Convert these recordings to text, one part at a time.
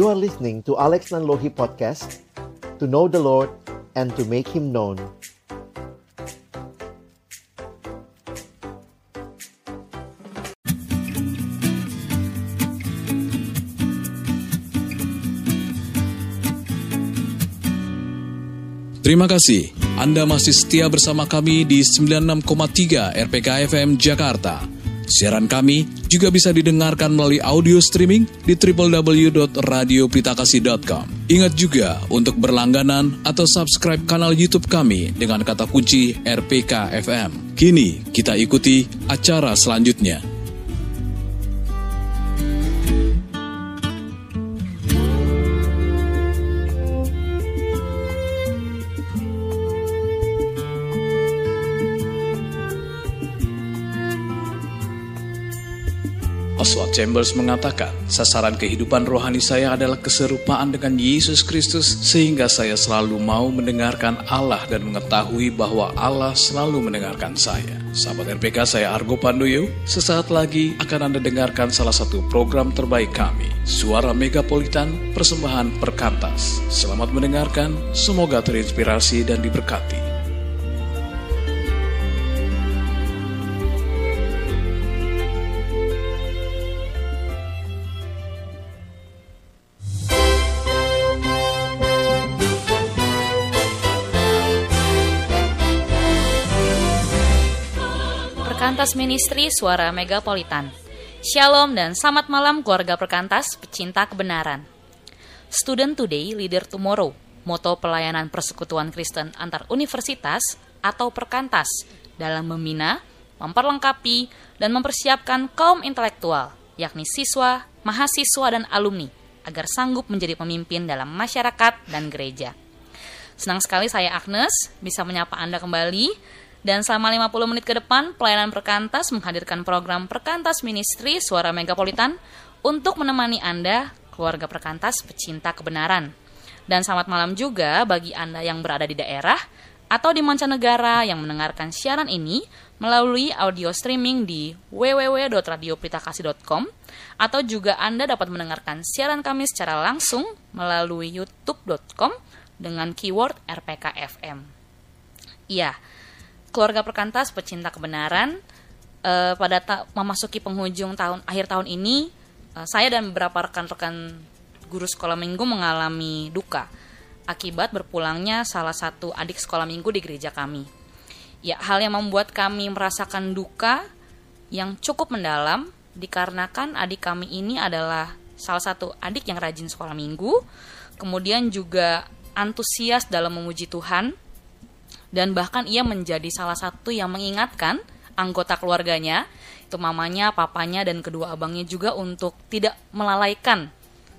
You are listening to Alex Nanlohi Podcast To know the Lord and to make Him known Terima kasih. Anda masih setia bersama kami di 96,3 RPK FM Jakarta. Siaran kami juga bisa didengarkan melalui audio streaming di www.radiopritakasih.com. Ingat juga untuk berlangganan atau subscribe kanal YouTube kami dengan kata kunci RPK FM. Kini kita ikuti acara selanjutnya. Chambers mengatakan, sasaran kehidupan rohani saya adalah keserupaan dengan Yesus Kristus sehingga saya selalu mau mendengarkan Allah dan mengetahui bahwa Allah selalu mendengarkan saya. Sahabat RPK, saya Argo Pandoyo. Sesaat lagi akan Anda dengarkan salah satu program terbaik kami, Suara Megapolitan Persembahan Perkantas. Selamat mendengarkan, semoga terinspirasi dan diberkati. Perkantas Ministry Suara Megapolitan. Shalom dan selamat malam keluarga Perkantas pecinta kebenaran. Student Today, Leader Tomorrow, moto pelayanan persekutuan Kristen antar universitas atau Perkantas dalam membina, memperlengkapi, dan mempersiapkan kaum intelektual, yakni siswa, mahasiswa, dan alumni, agar sanggup menjadi pemimpin dalam masyarakat dan gereja. Senang sekali saya Agnes bisa menyapa Anda kembali dan selama 50 menit ke depan, pelayanan Perkantas menghadirkan program Perkantas Ministry Suara Megapolitan untuk menemani Anda, keluarga Perkantas pecinta kebenaran. Dan selamat malam juga bagi Anda yang berada di daerah atau di mancanegara yang mendengarkan siaran ini melalui audio streaming di www.radiopritakasih.com atau juga Anda dapat mendengarkan siaran kami secara langsung melalui youtube.com dengan keyword RPKFM. Iya, keluarga perkantas pecinta kebenaran uh, pada memasuki penghujung tahun akhir tahun ini uh, saya dan beberapa rekan-rekan guru sekolah minggu mengalami duka akibat berpulangnya salah satu adik sekolah minggu di gereja kami. Ya, hal yang membuat kami merasakan duka yang cukup mendalam dikarenakan adik kami ini adalah salah satu adik yang rajin sekolah minggu, kemudian juga antusias dalam memuji Tuhan dan bahkan ia menjadi salah satu yang mengingatkan anggota keluarganya, itu mamanya, papanya, dan kedua abangnya juga untuk tidak melalaikan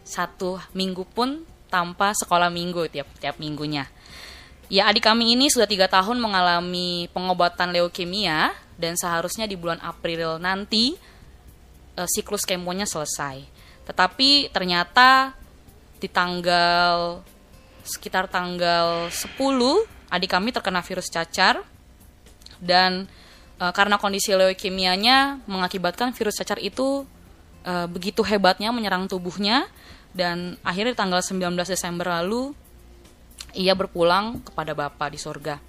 satu minggu pun tanpa sekolah minggu tiap tiap minggunya. Ya adik kami ini sudah tiga tahun mengalami pengobatan leukemia dan seharusnya di bulan April nanti e, siklus kemonya selesai. Tetapi ternyata di tanggal sekitar tanggal 10 adik kami terkena virus cacar dan e, karena kondisi leukemianya mengakibatkan virus cacar itu e, begitu hebatnya menyerang tubuhnya dan akhirnya tanggal 19 Desember lalu ia berpulang kepada Bapa di sorga.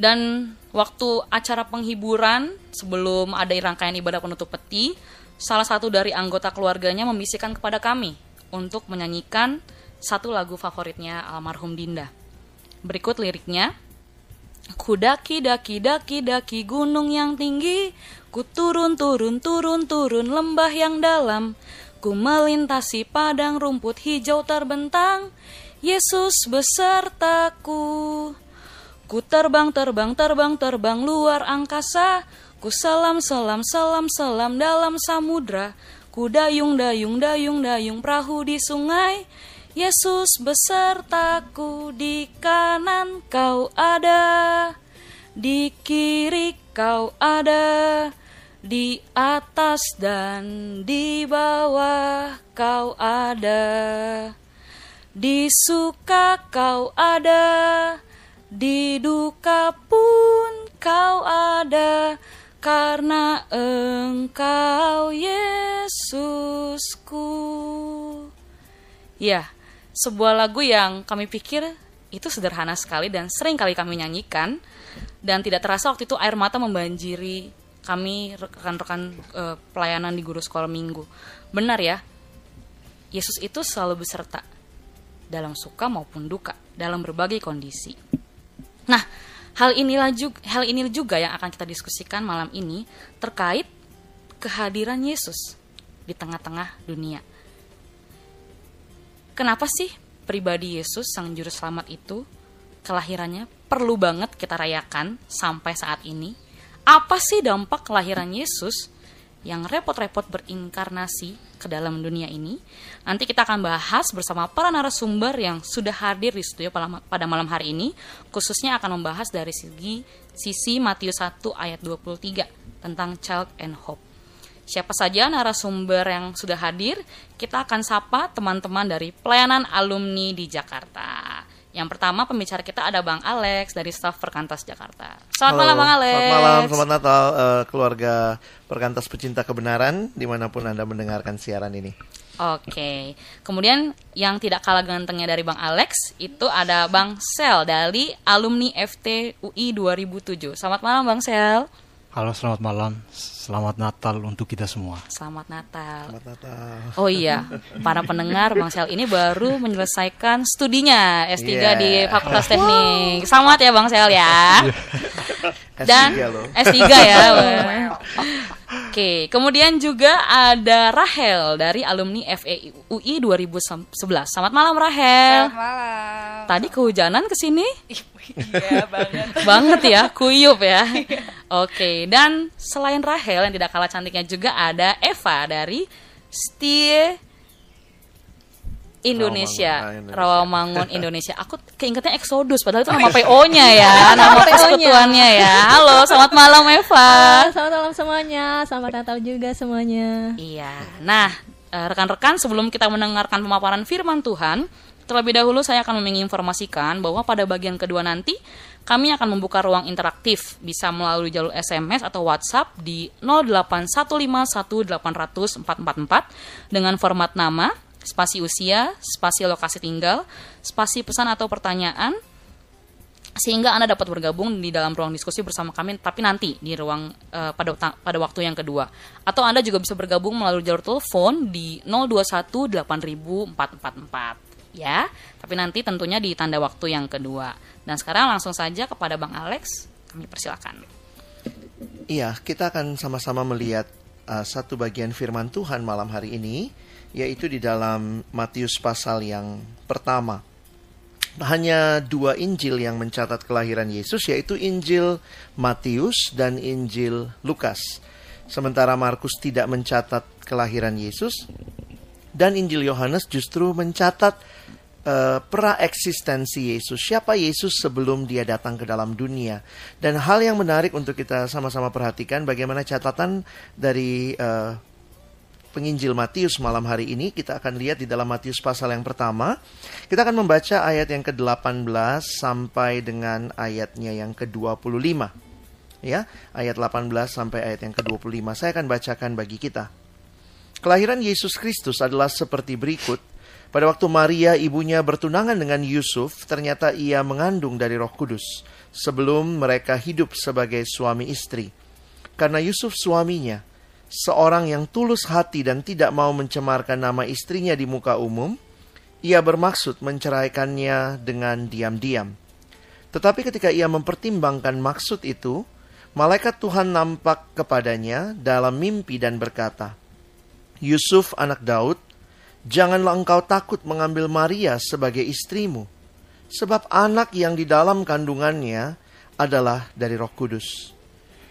Dan waktu acara penghiburan sebelum ada rangkaian ibadah penutup peti, salah satu dari anggota keluarganya membisikkan kepada kami untuk menyanyikan satu lagu favoritnya almarhum Dinda. Berikut liriknya. Ku daki daki daki gunung yang tinggi, ku turun turun turun turun lembah yang dalam, ku melintasi padang rumput hijau terbentang, Yesus besertaku. Ku terbang terbang terbang terbang luar angkasa, ku selam selam selam selam dalam samudra, ku dayung dayung dayung dayung perahu di sungai, Yesus besertaku di kanan kau ada, di kiri kau ada, di atas dan di bawah kau ada, di suka kau ada, di duka pun kau ada, karena engkau Yesusku. Ya, sebuah lagu yang kami pikir itu sederhana sekali dan sering kali kami nyanyikan dan tidak terasa waktu itu air mata membanjiri kami rekan-rekan eh, pelayanan di guru sekolah minggu. Benar ya, Yesus itu selalu beserta dalam suka maupun duka, dalam berbagai kondisi. Nah, hal inilah juga hal ini juga yang akan kita diskusikan malam ini terkait kehadiran Yesus di tengah-tengah dunia. Kenapa sih pribadi Yesus sang juru selamat itu kelahirannya perlu banget kita rayakan sampai saat ini? Apa sih dampak kelahiran Yesus yang repot-repot berinkarnasi ke dalam dunia ini. Nanti kita akan bahas bersama para narasumber yang sudah hadir di studio pada malam hari ini, khususnya akan membahas dari segi sisi Matius 1 ayat 23 tentang child and hope. Siapa saja narasumber yang sudah hadir, kita akan sapa teman-teman dari pelayanan alumni di Jakarta. Yang pertama pembicara kita ada Bang Alex dari staf Perkantas Jakarta. Selamat Halo, malam Bang Alex. Selamat malam, selamat Natal uh, keluarga Perkantas Pecinta Kebenaran di mana pun Anda mendengarkan siaran ini. Oke, kemudian yang tidak kalah gantengnya dari Bang Alex itu ada Bang Sel dari alumni FT UI 2007. Selamat malam Bang Sel. Halo, selamat malam. Selamat Natal untuk kita semua. Selamat Natal. Selamat Natal. Oh iya, para pendengar Bang Sel ini baru menyelesaikan studinya S3 Yeah. di Fakultas Teknik. Selamat ya Bang Sel ya. Dan S3 loh. S3 ya. Oke, kemudian juga ada Rahel dari alumni FE UI 2011. Selamat malam Rahel. Selamat malam. Tadi kehujanan ke sini? Iya banget. banget ya, kuyup ya. Oke, dan selain Rahel yang tidak kalah cantiknya juga ada Eva dari Stie Indonesia, Rawamangun, Indonesia. Rawamangun Indonesia. Aku keingetnya Exodus, padahal itu nama PO-nya ya, nama persekutuannya ya. Halo, selamat malam Eva. Selamat malam semuanya. Selamat Natal juga semuanya. Iya. Nah, eh, rekan-rekan sebelum kita mendengarkan pemaparan firman Tuhan, terlebih dahulu saya akan menginformasikan bahwa pada bagian kedua nanti kami akan membuka ruang interaktif. Bisa melalui jalur SMS atau WhatsApp di 08151800444 dengan format nama, spasi usia, spasi lokasi tinggal, spasi pesan atau pertanyaan sehingga Anda dapat bergabung di dalam ruang diskusi bersama kami tapi nanti di ruang eh, pada pada waktu yang kedua. Atau Anda juga bisa bergabung melalui jalur telepon di 02184444 ya tapi nanti tentunya di tanda waktu yang kedua dan sekarang langsung saja kepada Bang Alex kami persilakan Iya, kita akan sama-sama melihat uh, satu bagian firman Tuhan malam hari ini, yaitu di dalam Matius pasal yang pertama. Hanya dua Injil yang mencatat kelahiran Yesus, yaitu Injil Matius dan Injil Lukas. Sementara Markus tidak mencatat kelahiran Yesus, dan Injil Yohanes justru mencatat eh, praeksistensi Yesus. Siapa Yesus sebelum dia datang ke dalam dunia? Dan hal yang menarik untuk kita sama-sama perhatikan bagaimana catatan dari eh, penginjil Matius malam hari ini. Kita akan lihat di dalam Matius pasal yang pertama. Kita akan membaca ayat yang ke-18 sampai dengan ayatnya yang ke-25. Ya, ayat 18 sampai ayat yang ke-25. Saya akan bacakan bagi kita. Kelahiran Yesus Kristus adalah seperti berikut. Pada waktu Maria ibunya bertunangan dengan Yusuf, ternyata ia mengandung dari Roh Kudus sebelum mereka hidup sebagai suami istri. Karena Yusuf suaminya, seorang yang tulus hati dan tidak mau mencemarkan nama istrinya di muka umum, ia bermaksud menceraikannya dengan diam-diam. Tetapi ketika ia mempertimbangkan maksud itu, malaikat Tuhan nampak kepadanya dalam mimpi dan berkata, Yusuf anak Daud, janganlah engkau takut mengambil Maria sebagai istrimu, sebab anak yang di dalam kandungannya adalah dari Roh Kudus.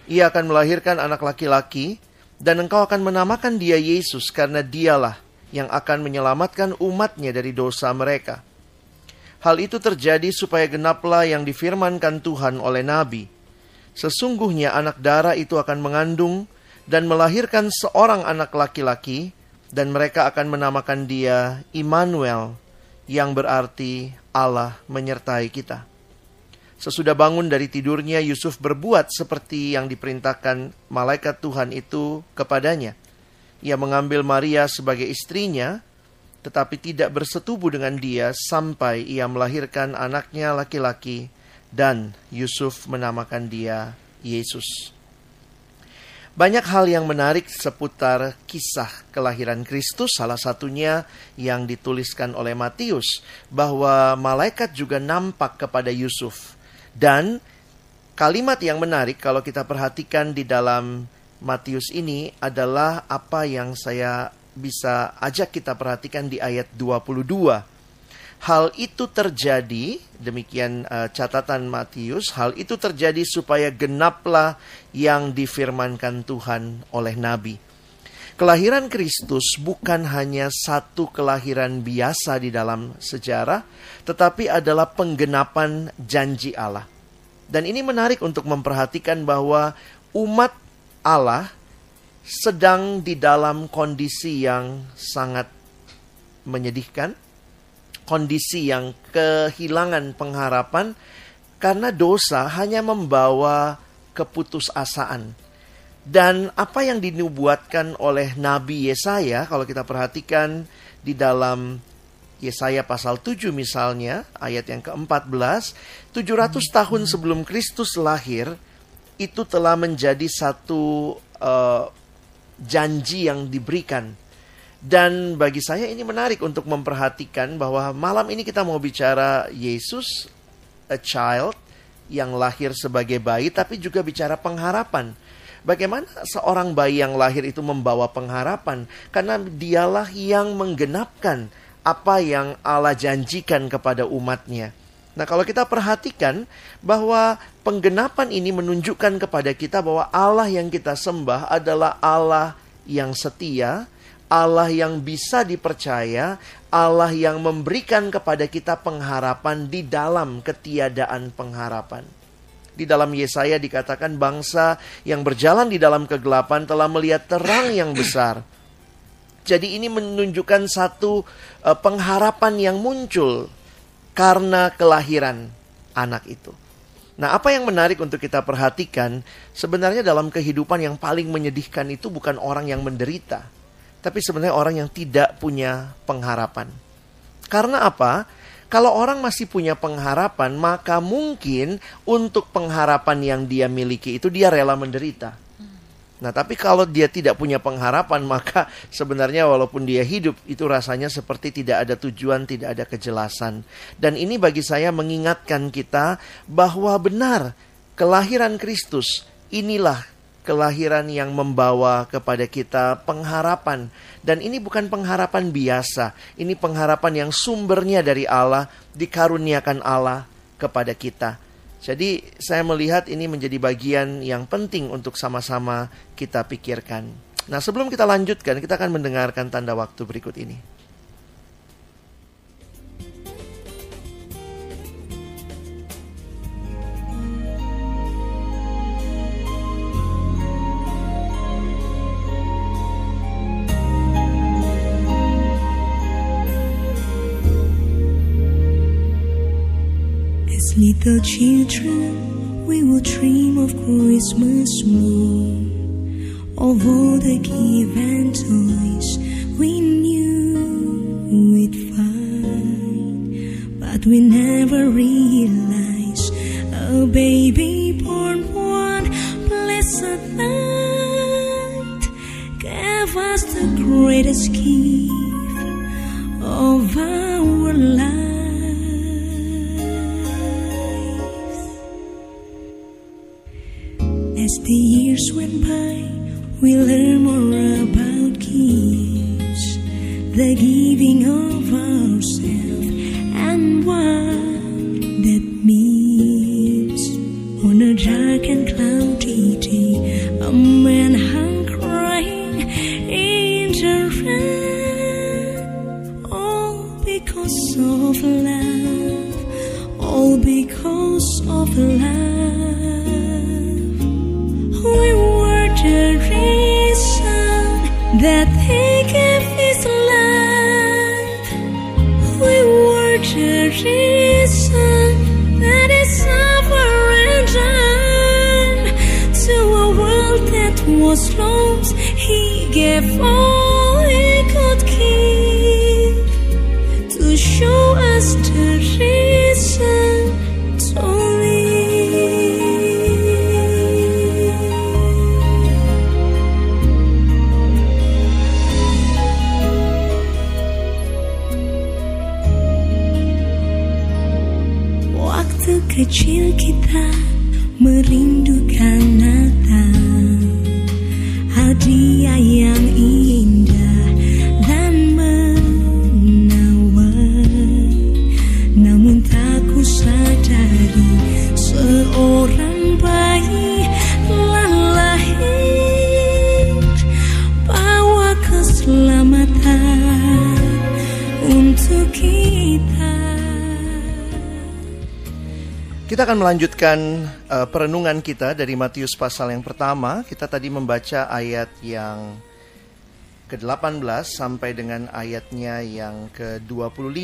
Ia akan melahirkan anak laki-laki, dan engkau akan menamakan dia Yesus karena dialah yang akan menyelamatkan umatnya dari dosa mereka. Hal itu terjadi supaya genaplah yang difirmankan Tuhan oleh Nabi. Sesungguhnya anak darah itu akan mengandung dan melahirkan seorang anak laki-laki, dan mereka akan menamakan dia Immanuel, yang berarti Allah menyertai kita. Sesudah bangun dari tidurnya, Yusuf berbuat seperti yang diperintahkan malaikat Tuhan itu kepadanya. Ia mengambil Maria sebagai istrinya, tetapi tidak bersetubuh dengan dia sampai ia melahirkan anaknya laki-laki dan Yusuf menamakan dia Yesus. Banyak hal yang menarik seputar kisah kelahiran Kristus, salah satunya yang dituliskan oleh Matius, bahwa malaikat juga nampak kepada Yusuf. Dan kalimat yang menarik kalau kita perhatikan di dalam Matius ini adalah apa yang saya bisa ajak kita perhatikan di ayat 22 Hal itu terjadi, demikian uh, catatan Matius, hal itu terjadi supaya genaplah yang difirmankan Tuhan oleh nabi. Kelahiran Kristus bukan hanya satu kelahiran biasa di dalam sejarah, tetapi adalah penggenapan janji Allah. Dan ini menarik untuk memperhatikan bahwa umat Allah sedang di dalam kondisi yang sangat menyedihkan, kondisi yang kehilangan pengharapan karena dosa hanya membawa keputusasaan. Dan apa yang dinubuatkan oleh Nabi Yesaya kalau kita perhatikan di dalam Yesaya pasal 7 misalnya ayat yang ke-14 700 tahun sebelum Kristus lahir itu telah menjadi satu uh, janji yang diberikan dan bagi saya ini menarik untuk memperhatikan bahwa malam ini kita mau bicara Yesus, a child, yang lahir sebagai bayi, tapi juga bicara pengharapan. Bagaimana seorang bayi yang lahir itu membawa pengharapan? Karena dialah yang menggenapkan apa yang Allah janjikan kepada umatnya. Nah kalau kita perhatikan bahwa penggenapan ini menunjukkan kepada kita bahwa Allah yang kita sembah adalah Allah yang setia, Allah yang bisa dipercaya, Allah yang memberikan kepada kita pengharapan di dalam ketiadaan pengharapan. Di dalam Yesaya dikatakan bangsa yang berjalan di dalam kegelapan telah melihat terang yang besar. Jadi ini menunjukkan satu uh, pengharapan yang muncul karena kelahiran anak itu. Nah, apa yang menarik untuk kita perhatikan, sebenarnya dalam kehidupan yang paling menyedihkan itu bukan orang yang menderita, tapi sebenarnya orang yang tidak punya pengharapan. Karena apa? Kalau orang masih punya pengharapan, maka mungkin untuk pengharapan yang dia miliki itu dia rela menderita. Nah, tapi kalau dia tidak punya pengharapan, maka sebenarnya walaupun dia hidup, itu rasanya seperti tidak ada tujuan, tidak ada kejelasan. Dan ini bagi saya mengingatkan kita bahwa benar kelahiran Kristus inilah kelahiran yang membawa kepada kita pengharapan. Dan ini bukan pengharapan biasa, ini pengharapan yang sumbernya dari Allah, dikaruniakan Allah kepada kita. Jadi saya melihat ini menjadi bagian yang penting untuk sama-sama kita pikirkan. Nah sebelum kita lanjutkan, kita akan mendengarkan tanda waktu berikut ini. Little children, we will dream of Christmas morn, of all the given toys we knew we'd find, but we never realized a baby born one blessed night gave us the greatest gift of our life. As the years went by, we learned more about gifts, the giving of ourselves, and what that means. On a dark and cloudy day, a man hung crying in the rain, all because of love, all because of love. That He gave His life. We were the reason that suffered and died. To a world that was lost, He gave all Kita akan melanjutkan uh, perenungan kita dari Matius pasal yang pertama. Kita tadi membaca ayat yang ke-18 sampai dengan ayatnya yang ke-25.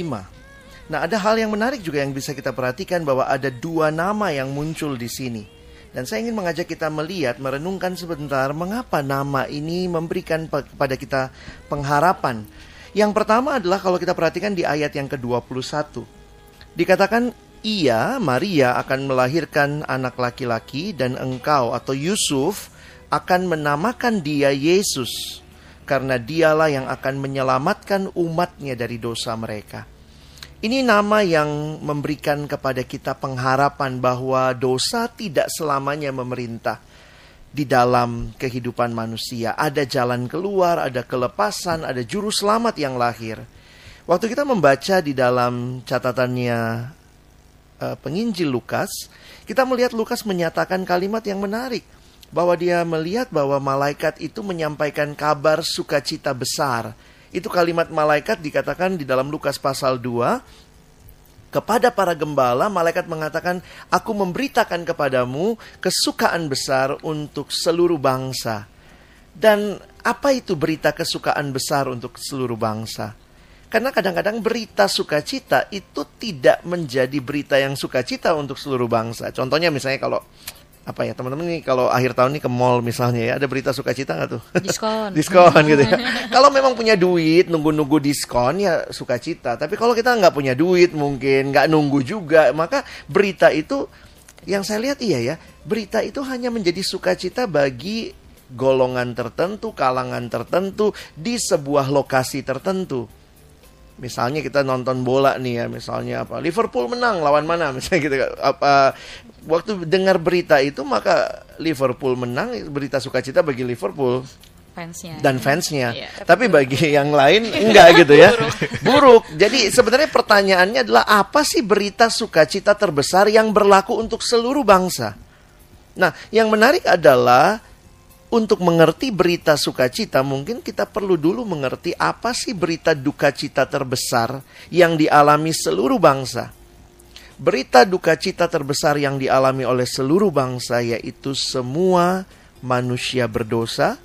Nah, ada hal yang menarik juga yang bisa kita perhatikan bahwa ada dua nama yang muncul di sini. Dan saya ingin mengajak kita melihat, merenungkan sebentar mengapa nama ini memberikan kepada kita pengharapan. Yang pertama adalah kalau kita perhatikan di ayat yang ke-21. Dikatakan ia, Maria, akan melahirkan anak laki-laki dan engkau atau Yusuf akan menamakan dia Yesus karena dialah yang akan menyelamatkan umatnya dari dosa mereka. Ini nama yang memberikan kepada kita pengharapan bahwa dosa tidak selamanya memerintah di dalam kehidupan manusia. Ada jalan keluar, ada kelepasan, ada juru selamat yang lahir. Waktu kita membaca di dalam catatannya uh, penginjil Lukas, kita melihat Lukas menyatakan kalimat yang menarik bahwa dia melihat bahwa malaikat itu menyampaikan kabar sukacita besar. Itu kalimat malaikat dikatakan di dalam Lukas pasal 2 kepada para gembala, malaikat mengatakan, "Aku memberitakan kepadamu kesukaan besar untuk seluruh bangsa." Dan apa itu berita kesukaan besar untuk seluruh bangsa? Karena kadang-kadang berita sukacita itu tidak menjadi berita yang sukacita untuk seluruh bangsa. Contohnya misalnya kalau apa ya teman-teman nih kalau akhir tahun nih ke mall misalnya ya ada berita sukacita nggak tuh? Diskon. diskon gitu ya. kalau memang punya duit nunggu-nunggu diskon ya sukacita. Tapi kalau kita nggak punya duit mungkin nggak nunggu juga maka berita itu yang saya lihat iya ya berita itu hanya menjadi sukacita bagi golongan tertentu, kalangan tertentu di sebuah lokasi tertentu. Misalnya kita nonton bola nih ya, misalnya apa Liverpool menang lawan mana misalnya gitu apa waktu dengar berita itu maka Liverpool menang berita sukacita bagi Liverpool fansnya. dan fansnya. Iya. Tapi bagi yang lain enggak gitu ya. Buruk. Jadi sebenarnya pertanyaannya adalah apa sih berita sukacita terbesar yang berlaku untuk seluruh bangsa? Nah, yang menarik adalah untuk mengerti berita sukacita, mungkin kita perlu dulu mengerti apa sih berita duka cita terbesar yang dialami seluruh bangsa. Berita duka cita terbesar yang dialami oleh seluruh bangsa yaitu semua manusia berdosa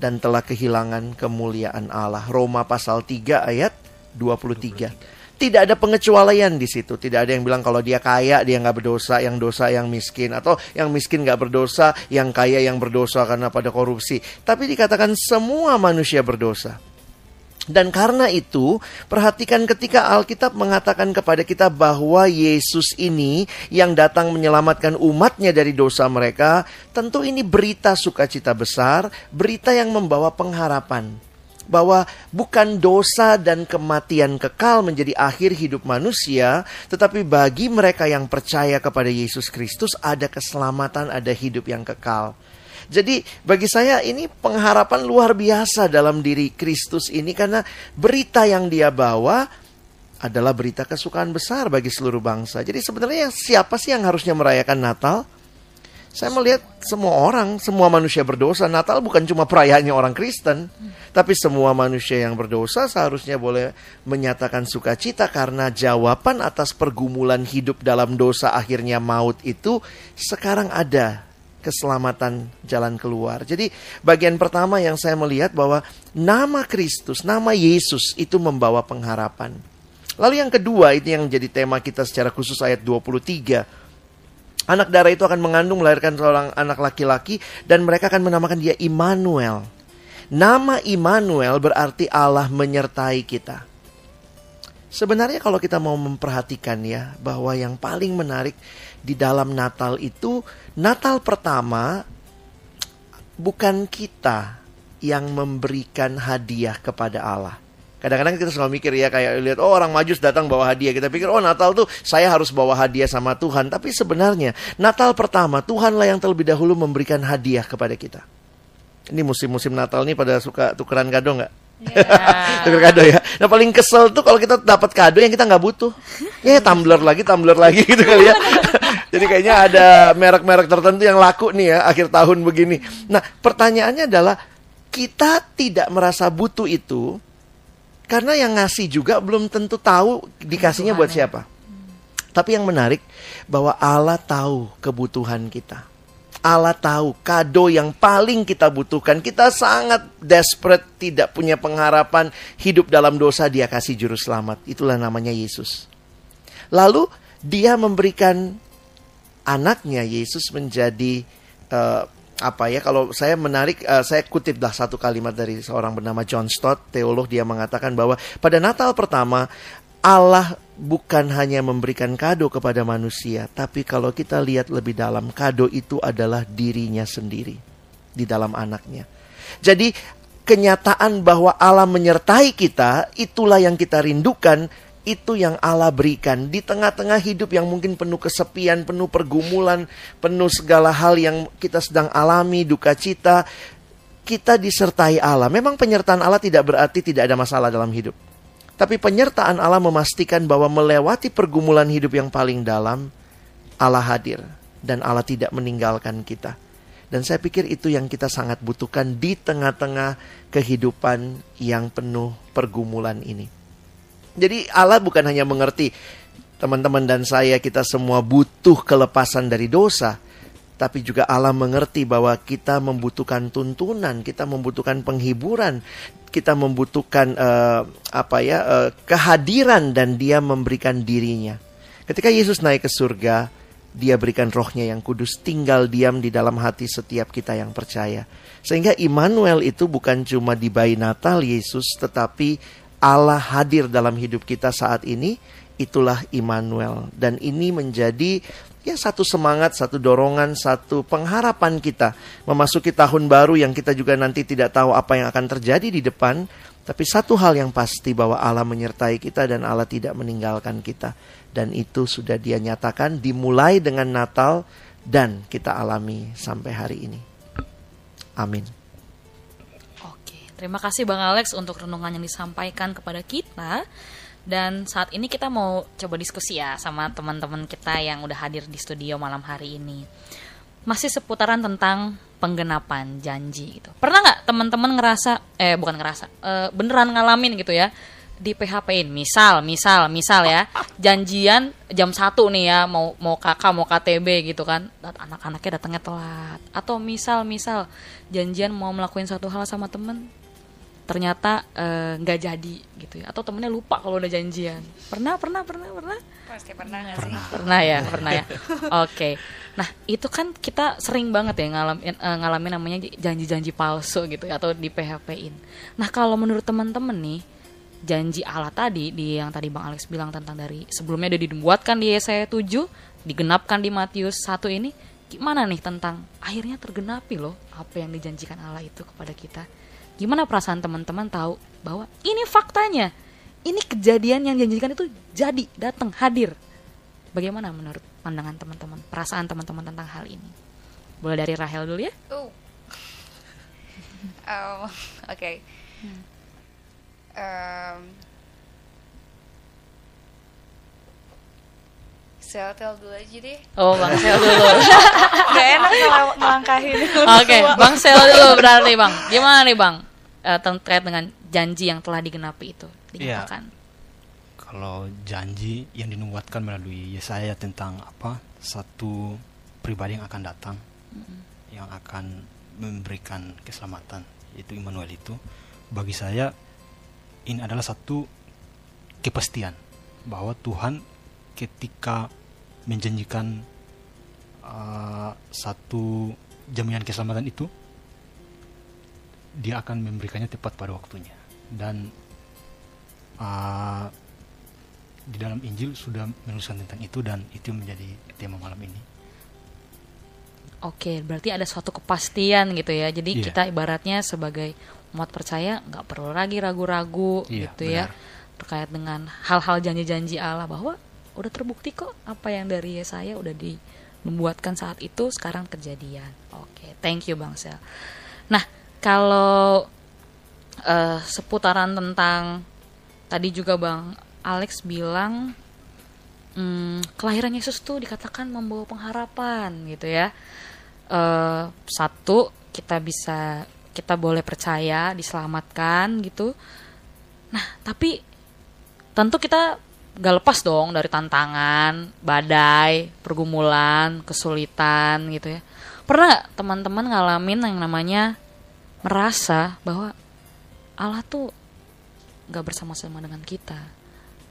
dan telah kehilangan kemuliaan Allah. Roma pasal 3 ayat 23. Tidak ada pengecualian di situ. Tidak ada yang bilang kalau dia kaya dia nggak berdosa, yang dosa yang miskin, atau yang miskin nggak berdosa, yang kaya yang berdosa karena pada korupsi. Tapi dikatakan semua manusia berdosa. Dan karena itu, perhatikan ketika Alkitab mengatakan kepada kita bahwa Yesus ini yang datang menyelamatkan umatnya dari dosa mereka, tentu ini berita sukacita besar, berita yang membawa pengharapan bahwa bukan dosa dan kematian kekal menjadi akhir hidup manusia, tetapi bagi mereka yang percaya kepada Yesus Kristus ada keselamatan, ada hidup yang kekal. Jadi bagi saya ini pengharapan luar biasa dalam diri Kristus ini karena berita yang dia bawa adalah berita kesukaan besar bagi seluruh bangsa. Jadi sebenarnya siapa sih yang harusnya merayakan Natal? Saya melihat semua orang, semua manusia berdosa. Natal bukan cuma perayaannya orang Kristen, tapi semua manusia yang berdosa seharusnya boleh menyatakan sukacita karena jawaban atas pergumulan hidup dalam dosa akhirnya maut itu sekarang ada keselamatan jalan keluar. Jadi bagian pertama yang saya melihat bahwa nama Kristus, nama Yesus itu membawa pengharapan. Lalu yang kedua itu yang jadi tema kita secara khusus ayat 23. Anak darah itu akan mengandung melahirkan seorang anak laki-laki dan mereka akan menamakan dia Immanuel. Nama Immanuel berarti Allah menyertai kita. Sebenarnya kalau kita mau memperhatikan ya bahwa yang paling menarik di dalam Natal itu Natal pertama bukan kita yang memberikan hadiah kepada Allah. Kadang-kadang kita selalu mikir ya kayak lihat oh orang majus datang bawa hadiah. Kita pikir oh Natal tuh saya harus bawa hadiah sama Tuhan. Tapi sebenarnya Natal pertama Tuhanlah yang terlebih dahulu memberikan hadiah kepada kita. Ini musim-musim Natal nih pada suka tukeran kado nggak? Tuker kado ya. Nah paling kesel tuh kalau kita dapat kado yang kita nggak butuh. Ya tumbler lagi, tumbler lagi gitu kali ya. Jadi kayaknya ada merek-merek tertentu yang laku nih ya akhir tahun begini. Nah pertanyaannya adalah kita tidak merasa butuh itu karena yang ngasih juga belum tentu tahu dikasihnya buat siapa. Tapi yang menarik bahwa Allah tahu kebutuhan kita. Allah tahu kado yang paling kita butuhkan. Kita sangat desperate, tidak punya pengharapan hidup dalam dosa, dia kasih juru selamat. Itulah namanya Yesus. Lalu dia memberikan anaknya Yesus menjadi uh, apa ya kalau saya menarik uh, saya kutip dah satu kalimat dari seorang bernama John Stott teolog dia mengatakan bahwa pada Natal pertama Allah bukan hanya memberikan kado kepada manusia tapi kalau kita lihat lebih dalam kado itu adalah dirinya sendiri di dalam anaknya. Jadi kenyataan bahwa Allah menyertai kita itulah yang kita rindukan itu yang Allah berikan di tengah-tengah hidup yang mungkin penuh kesepian, penuh pergumulan, penuh segala hal yang kita sedang alami, duka cita. Kita disertai Allah. Memang penyertaan Allah tidak berarti tidak ada masalah dalam hidup. Tapi penyertaan Allah memastikan bahwa melewati pergumulan hidup yang paling dalam, Allah hadir dan Allah tidak meninggalkan kita. Dan saya pikir itu yang kita sangat butuhkan di tengah-tengah kehidupan yang penuh pergumulan ini. Jadi Allah bukan hanya mengerti teman-teman dan saya kita semua butuh kelepasan dari dosa, tapi juga Allah mengerti bahwa kita membutuhkan tuntunan, kita membutuhkan penghiburan, kita membutuhkan uh, apa ya uh, kehadiran dan Dia memberikan dirinya. Ketika Yesus naik ke surga, Dia berikan rohnya yang kudus tinggal diam di dalam hati setiap kita yang percaya. Sehingga Immanuel itu bukan cuma di bayi Natal Yesus, tetapi Allah hadir dalam hidup kita saat ini, itulah Immanuel. Dan ini menjadi ya satu semangat, satu dorongan, satu pengharapan kita memasuki tahun baru yang kita juga nanti tidak tahu apa yang akan terjadi di depan. Tapi satu hal yang pasti bahwa Allah menyertai kita dan Allah tidak meninggalkan kita. Dan itu sudah dia nyatakan dimulai dengan Natal dan kita alami sampai hari ini. Amin. Terima kasih Bang Alex untuk renungan yang disampaikan kepada kita. Dan saat ini kita mau coba diskusi ya sama teman-teman kita yang udah hadir di studio malam hari ini. Masih seputaran tentang penggenapan janji gitu. Pernah nggak teman-teman ngerasa, eh bukan ngerasa, e, beneran ngalamin gitu ya di PHP-in. Misal, misal, misal ya, janjian jam satu nih ya, mau mau kakak mau KTB gitu kan, anak-anaknya datangnya telat. Atau misal, misal janjian mau melakukan satu hal sama temen, ternyata eh, nggak uh, jadi gitu ya. Atau temennya lupa kalau udah janjian. Pernah pernah pernah pernah? Pasti pernah nggak sih? Pernah. Ya pernah ya. Oke. Okay. nah itu kan kita sering banget ya ngalamin uh, ngalamin namanya janji-janji palsu gitu ya, atau di PHP-in nah kalau menurut teman-teman nih janji Allah tadi di yang tadi Bang Alex bilang tentang dari sebelumnya udah dibuatkan di Yesaya 7 digenapkan di Matius 1 ini gimana nih tentang akhirnya tergenapi loh apa yang dijanjikan Allah itu kepada kita Gimana perasaan teman-teman tahu bahwa ini faktanya, ini kejadian yang dijanjikan itu jadi, datang, hadir. Bagaimana menurut pandangan teman-teman, perasaan teman-teman tentang hal ini? Boleh dari Rahel dulu ya? Oh, um, oke. Okay. Hmm. Um, Sel-tel dulu aja deh. Oh, Bang Sel dulu. Gak enak kalau ngelangkahin. Oke, okay, Bang Sel dulu berarti Bang. Gimana nih Bang? Uh, terkait dengan janji yang telah digenapi itu dinyatakan. Ya. Kalau janji yang dinubuatkan melalui Yesaya tentang apa? Satu pribadi yang akan datang mm-hmm. yang akan memberikan keselamatan yaitu Immanuel itu bagi saya ini adalah satu kepastian bahwa Tuhan ketika menjanjikan uh, satu jaminan keselamatan itu dia akan memberikannya tepat pada waktunya dan uh, di dalam Injil sudah menuliskan tentang itu dan itu menjadi tema malam ini. Oke, berarti ada suatu kepastian gitu ya. Jadi Iya. kita ibaratnya sebagai umat percaya nggak perlu lagi ragu-ragu Iya, gitu ya benar. terkait dengan hal-hal janji-janji Allah bahwa udah terbukti kok apa yang dari Yesaya udah dibuatkan saat itu sekarang kejadian. Oke, thank you Bang Sel. Nah, kalau eh, seputaran tentang tadi juga Bang Alex bilang hmm, kelahiran Yesus tuh dikatakan membawa pengharapan gitu ya. Eh, satu kita bisa kita boleh percaya diselamatkan gitu. Nah tapi tentu kita gak lepas dong dari tantangan, badai, pergumulan, kesulitan gitu ya. Pernah nggak teman-teman ngalamin yang namanya merasa bahwa Allah tuh gak bersama-sama dengan kita.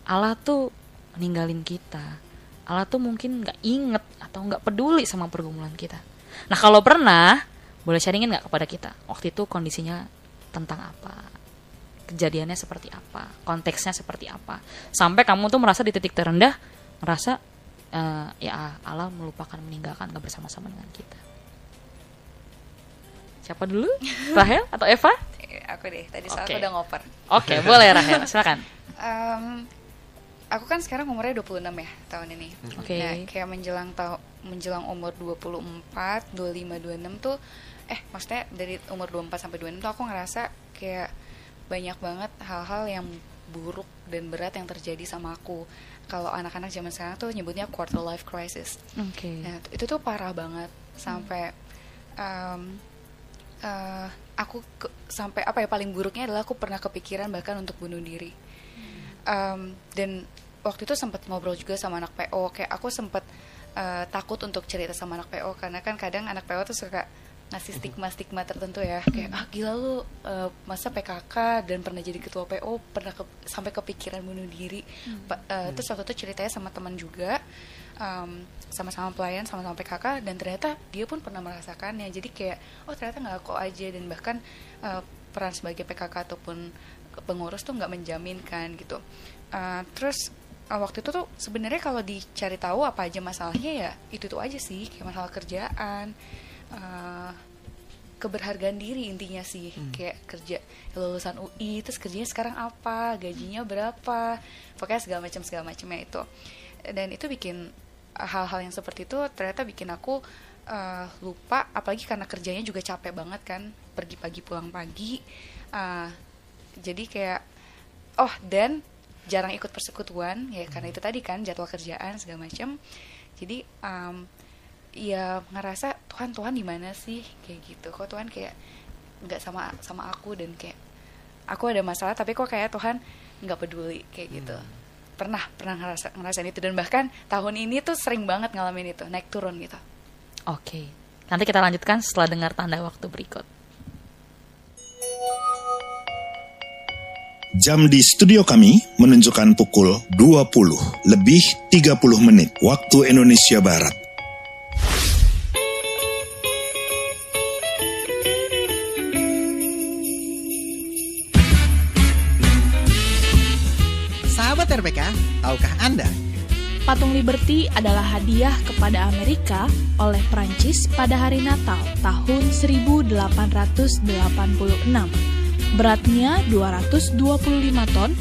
Allah tuh meninggalin kita. Allah tuh mungkin nggak inget atau nggak peduli sama pergumulan kita. Nah kalau pernah, boleh sharingin nggak kepada kita waktu itu kondisinya tentang apa, kejadiannya seperti apa, konteksnya seperti apa, sampai kamu tuh merasa di titik terendah, merasa eh, ya Allah melupakan, meninggalkan, nggak bersama-sama dengan kita. Siapa dulu? Rahel atau Eva? Aku deh, tadi Oke. aku udah ngoper. Oke, boleh Rahel, silakan. Em, aku kan sekarang umurnya 26 ya tahun ini. Oke. Nah, kayak menjelang tahu menjelang umur 24, 25, 26 tuh eh maksudnya dari umur 24 sampai 26 tuh aku ngerasa kayak banyak banget hal-hal yang buruk dan berat yang terjadi sama aku. Kalau anak-anak zaman sekarang tuh nyebutnya quarter life crisis. Oke. Nah, itu tuh parah banget sampai em, eh, aku ke- sampai apa ya paling buruknya adalah aku pernah kepikiran bahkan untuk bunuh diri. Em, dan waktu itu sempat ngobrol juga sama anak PO kayak aku sempat eh, takut untuk cerita sama anak PO karena kan kadang anak PO tuh suka ngasih stigma-stigma tertentu ya. Kayak ah gila lu eh, masa PKK dan pernah jadi ketua PO pernah ke- sampai kepikiran bunuh diri. Pa- eh, terus waktu itu ceritanya sama teman juga em, sama-sama pelayan sama-sama PKK dan ternyata dia pun pernah merasakannya. Jadi kayak oh ternyata nggak aku aja. Dan bahkan eh, peran sebagai PKK ataupun pengurus tuh nggak menjaminkan gitu. Eh, terus eh, waktu itu tuh sebenarnya kalau dicari tahu apa aja masalahnya ya itu itu aja sih kayak masalah kerjaan eh, keberhargaan diri intinya sih. Kayak kerja lulusan UI terus kerjanya sekarang apa gajinya berapa pokoknya segala macam segala macamnya itu. Dan itu bikin eh, hal-hal yang seperti itu ternyata bikin aku eh, lupa apalagi karena kerjanya juga capek banget kan pergi pagi pulang pagi. Eh, jadi kayak oh dan jarang ikut persekutuan ya karena itu tadi kan jadwal kerjaan segala macam. Jadi em, ya ngerasa Tuhan Tuhan di mana sih kayak gitu kok Tuhan kayak nggak sama sama aku dan kayak aku ada masalah tapi kok kayak Tuhan nggak peduli kayak gitu pernah pernah ngerasa ngerasain itu dan bahkan tahun ini tuh sering banget ngalamin itu naik turun gitu Oke. Nanti kita lanjutkan setelah dengar tanda waktu berikut. Jam di studio kami menunjukkan pukul 20 lebih 30 menit waktu Indonesia Barat. RPK, tahukah Anda? Patung Liberty adalah hadiah kepada Amerika oleh Prancis pada hari Natal tahun 1886. Beratnya 225 ton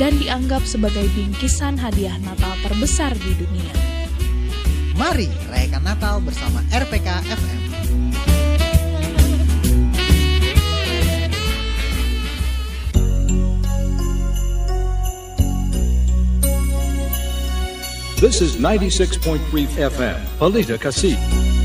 dan dianggap sebagai bingkisan hadiah Natal terbesar di dunia. Mari rayakan Natal bersama RPK FM. This is 96.3 FM, Palita Kasi.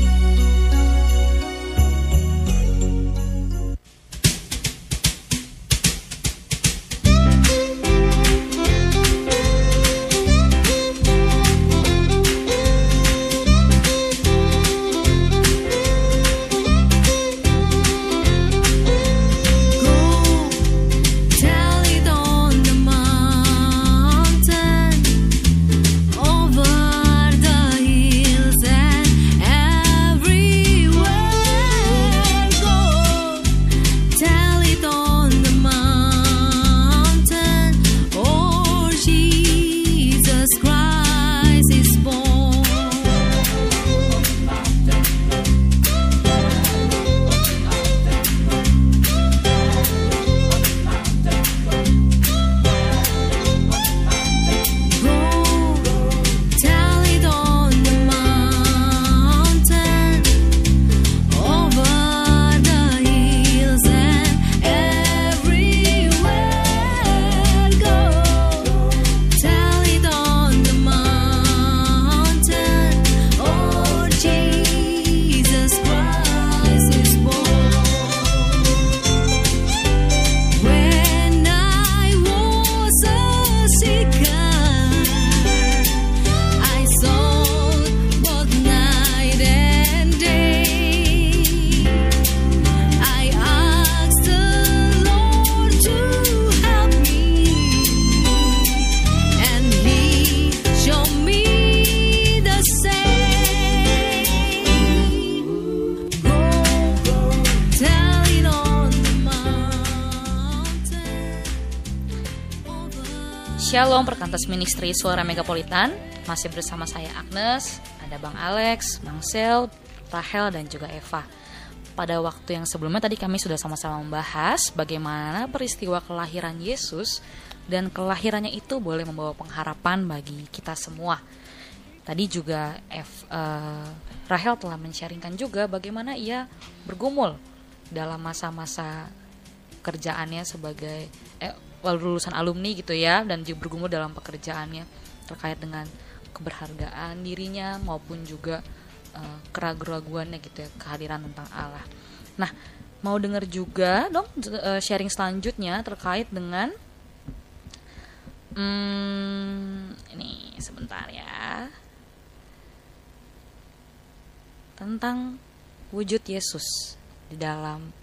Shalom perkantas ministry Suara Megapolitan. Masih bersama saya Agnes. Ada Bang Alex, Bang Sel, Rahel dan juga Eva. Pada waktu yang sebelumnya tadi kami sudah sama-sama membahas Bagaimana peristiwa kelahiran Yesus Dan kelahirannya itu boleh membawa pengharapan bagi kita semua. Tadi juga F, uh, Rahel telah men-sharingkan juga bagaimana ia bergumul dalam masa-masa kerjaannya sebagai eh, lulusan alumni gitu ya dan juga bergumul dalam pekerjaannya terkait dengan keberhargaan dirinya maupun juga uh, keraguan-raguannya gitu ya kehadiran tentang Allah. Nah, mau dengar juga dong uh, sharing selanjutnya terkait dengan hmm, ini sebentar ya tentang wujud Yesus di dalam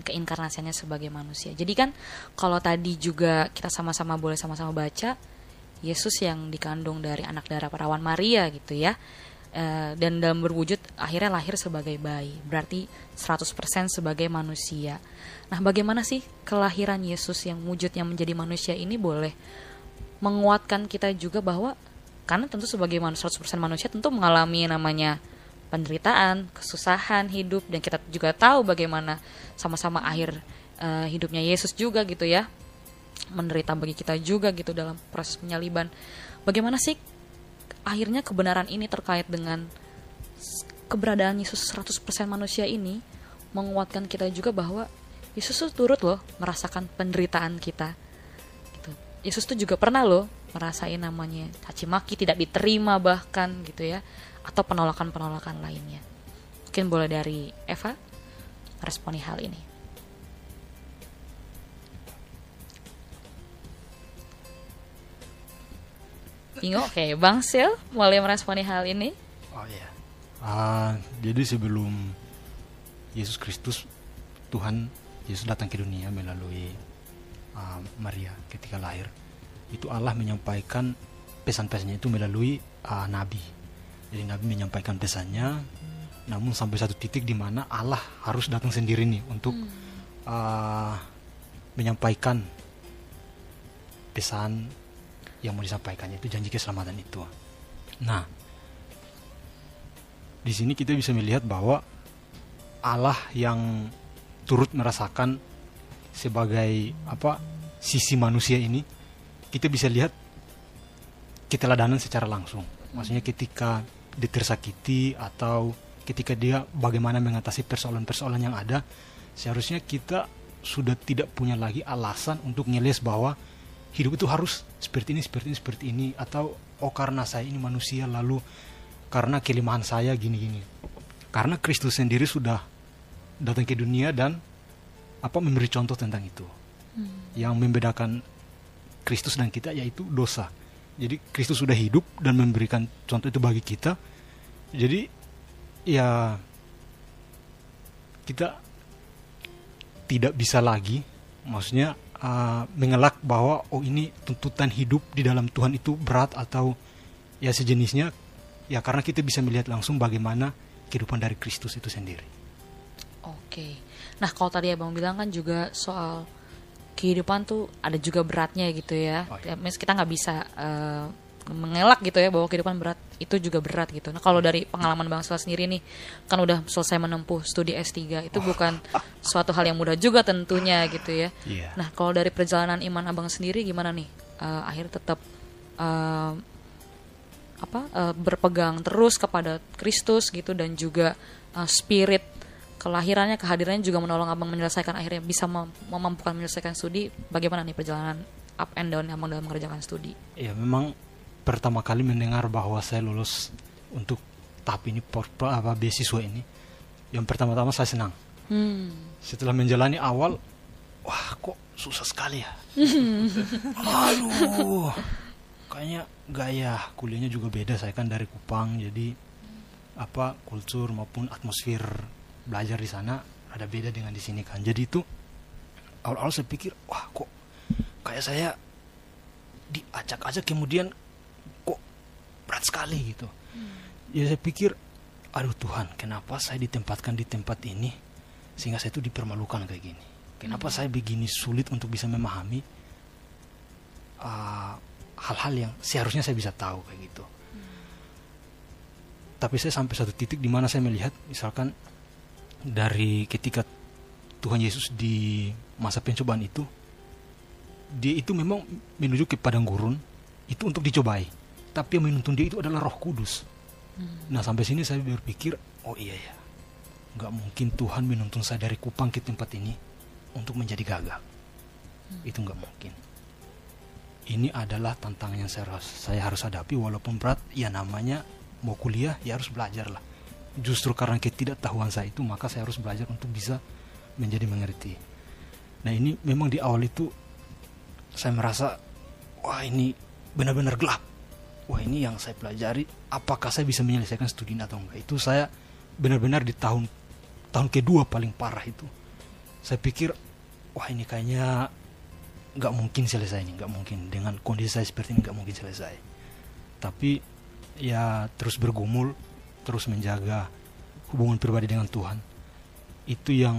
keinkarnasiannya sebagai manusia. Jadi kan kalau tadi juga kita sama-sama boleh sama-sama baca Yesus yang dikandung dari anak darah perawan Maria gitu ya. E, dan dalam berwujud akhirnya lahir sebagai bayi. Berarti 100% sebagai manusia. Nah, bagaimana sih kelahiran Yesus yang wujudnya menjadi manusia ini boleh menguatkan kita juga bahwa karena tentu sebagai 100% manusia tentu mengalami namanya penderitaan, kesusahan hidup dan kita juga tahu bagaimana sama-sama akhir uh, hidupnya Yesus juga gitu ya. Menderita bagi kita juga gitu dalam proses penyaliban. Bagaimana sih akhirnya kebenaran ini terkait dengan keberadaan Yesus 100% manusia ini menguatkan kita juga bahwa Yesus tuh turut loh merasakan penderitaan kita. Gitu. Yesus tuh juga pernah loh merasain namanya caci maki tidak diterima bahkan gitu ya atau penolakan-penolakan lainnya. Mungkin boleh dari Eva responi hal ini. Bingung, oke, okay. Bang Sil, mulai meresponi hal ini. Oh iya. Uh, jadi sebelum Yesus Kristus, Tuhan Yesus datang ke dunia melalui uh, Maria ketika lahir, itu Allah menyampaikan pesan-pesannya itu melalui uh, nabi jadi Nabi menyampaikan pesannya, namun sampai satu titik di mana Allah harus datang sendiri nih untuk hmm. uh, menyampaikan pesan yang mau disampaikannya itu janji keselamatan itu. Nah, di sini kita bisa melihat bahwa Allah yang turut merasakan sebagai apa sisi manusia ini kita bisa lihat keteladanan secara langsung. Maksudnya ketika ditersakiti atau ketika dia bagaimana mengatasi persoalan-persoalan yang ada seharusnya kita sudah tidak punya lagi alasan untuk ngeles bahwa hidup itu harus seperti ini seperti ini seperti ini atau oh karena saya ini manusia lalu karena kelemahan saya gini-gini karena Kristus sendiri sudah datang ke dunia dan apa memberi contoh tentang itu hmm. yang membedakan Kristus dan kita yaitu dosa jadi Kristus sudah hidup dan memberikan contoh itu bagi kita. Jadi ya kita tidak bisa lagi maksudnya uh, mengelak bahwa oh ini tuntutan hidup di dalam Tuhan itu berat atau ya sejenisnya ya karena kita bisa melihat langsung bagaimana kehidupan dari Kristus itu sendiri. Oke. Nah, kalau tadi Abang bilang kan juga soal kehidupan tuh ada juga beratnya gitu ya. Oh, iya. ya kita nggak bisa uh, mengelak gitu ya bahwa kehidupan berat itu juga berat gitu. Nah kalau dari pengalaman Bang Sela sendiri nih kan udah selesai menempuh studi S3 itu oh. bukan suatu hal yang mudah juga tentunya gitu ya. Yeah. Nah kalau dari perjalanan iman Abang sendiri gimana nih? Uh, akhirnya tetap uh, apa uh, berpegang terus kepada Kristus gitu dan juga uh, spirit kelahirannya kehadirannya juga menolong abang menyelesaikan akhirnya bisa memampukan menyelesaikan studi. Bagaimana nih perjalanan up and down abang dalam mengerjakan studi? Ya memang pertama kali mendengar bahwa saya lulus untuk tahap ini apa beasiswa ini yang pertama-tama saya senang. Hmm. setelah menjalani awal wah kok susah sekali ya? Aduh kayaknya gaya kuliahnya juga beda saya kan dari Kupang jadi apa kultur maupun atmosfer belajar di sana ada beda dengan di sini kan. Jadi itu awal-awal saya pikir wah kok kayak saya diacak-acak kemudian kok berat sekali gitu. Hmm. ya saya pikir aduh Tuhan kenapa saya ditempatkan di tempat ini sehingga saya itu dipermalukan kayak gini? Kenapa hmm. saya begini sulit untuk bisa memahami uh, hal-hal yang seharusnya saya bisa tahu kayak gitu. Tapi saya sampai satu titik di mana saya melihat misalkan dari ketika Tuhan Yesus di masa pencobaan itu dia itu memang menuju ke padang gurun itu untuk dicobai. Tapi yang menuntun dia itu adalah Roh Kudus. Nah sampai sini saya berpikir oh iya ya nggak mungkin Tuhan menuntun saya dari Kupang ke tempat ini untuk menjadi gagal itu nggak mungkin. Ini adalah tantangan yang saya, harus- saya harus hadapi walaupun berat. Ya namanya mau kuliah ya harus belajar lah justru karena ketidaktahuan saya itu maka saya harus belajar untuk bisa menjadi mengerti. Nah ini memang di awal itu saya merasa wah ini benar-benar gelap. Wah ini yang saya pelajari apakah saya bisa menyelesaikan studi atau enggak? Itu saya benar-benar di tahun tahun kedua paling parah itu. Saya pikir wah ini kayaknya nggak mungkin selesai ini nggak mungkin. Dengan kondisi saya seperti ini nggak mungkin selesai. Tapi ya terus bergumul terus menjaga hubungan pribadi dengan Tuhan. Itu yang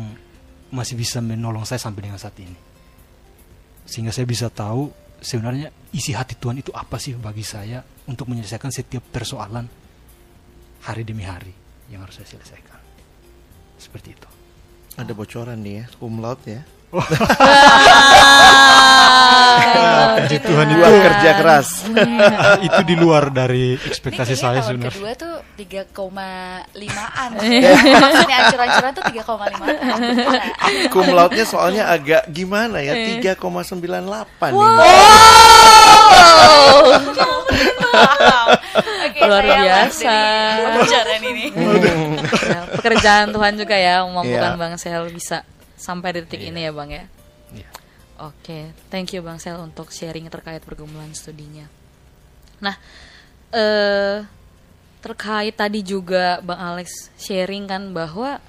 masih bisa menolong saya sampai dengan saat ini. Sehingga saya bisa tahu sebenarnya isi hati Tuhan itu apa sih bagi saya untuk menyelesaikan setiap persoalan hari demi hari yang harus saya selesaikan. Seperti itu. Ada bocoran nih ya, cum laude ya. Puji Tuhan itu kerja keras. itu di luar dari ekspektasi Ini saya sebenarnya kedua tuh 3,5an Iya. Maksudnya ancuran-ancuran tuh 3,5an Cum laude-nya soalnya agak gimana ya? 3,98 ini. Oke, Luar saya biasa. bocoran ini Ya, pekerjaan Tuhan juga ya memampukan Iya. Bang Sel bisa sampai di titik ini ya Bang ya. Iya. Oke, thank you Bang Sel untuk sharing terkait pergumulan studinya. Nah, eh terkait tadi juga Bang Alex sharing kan bahwa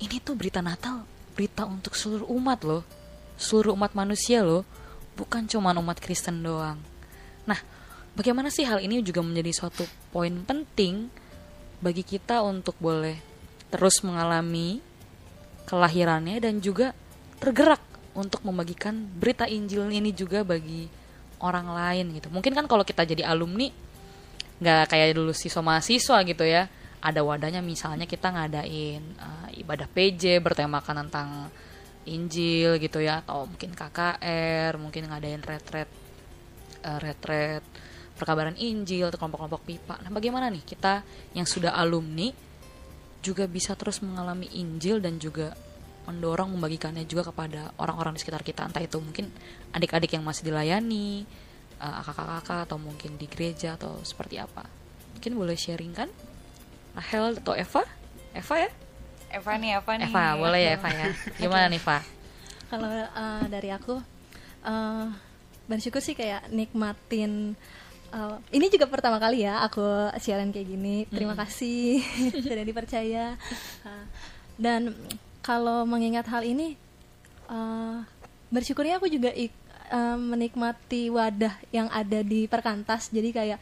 ini tuh berita Natal, berita untuk seluruh umat loh. Seluruh umat manusia loh, bukan cuma umat Kristen doang. Nah, bagaimana sih hal ini juga menjadi suatu poin penting bagi kita untuk boleh terus mengalami kelahirannya dan juga tergerak untuk membagikan berita Injil ini juga bagi orang lain gitu. Mungkin kan kalau kita jadi alumni nggak kayak dulu siswa mahasiswa gitu ya. Ada wadahnya misalnya kita ngadain uh, ibadah PJ bertemakan tentang Injil gitu ya atau mungkin KKR, mungkin ngadain retret uh, retret perkabaran Injil atau kelompok-kelompok pipa. Nah, bagaimana nih kita yang sudah alumni juga bisa terus mengalami Injil dan juga mendorong membagikannya juga kepada orang-orang di sekitar kita. Entah itu mungkin adik-adik yang masih dilayani uh, kakak-kakak atau mungkin di gereja atau seperti apa. Mungkin boleh sharing kan? Rahel atau Eva? Eva ya? Eva nih Eva nih. Eva boleh ya Eva ya. Gimana nih Eva? Kalau eh, dari aku eh, bersyukur sih kayak nikmatin eh, ini juga pertama kali ya aku siaran kayak gini. Terima kasih sudah dipercaya. Dan kalau mengingat hal ini eh, bersyukurnya aku juga ik- eh, menikmati wadah yang ada di perkantas. Jadi kayak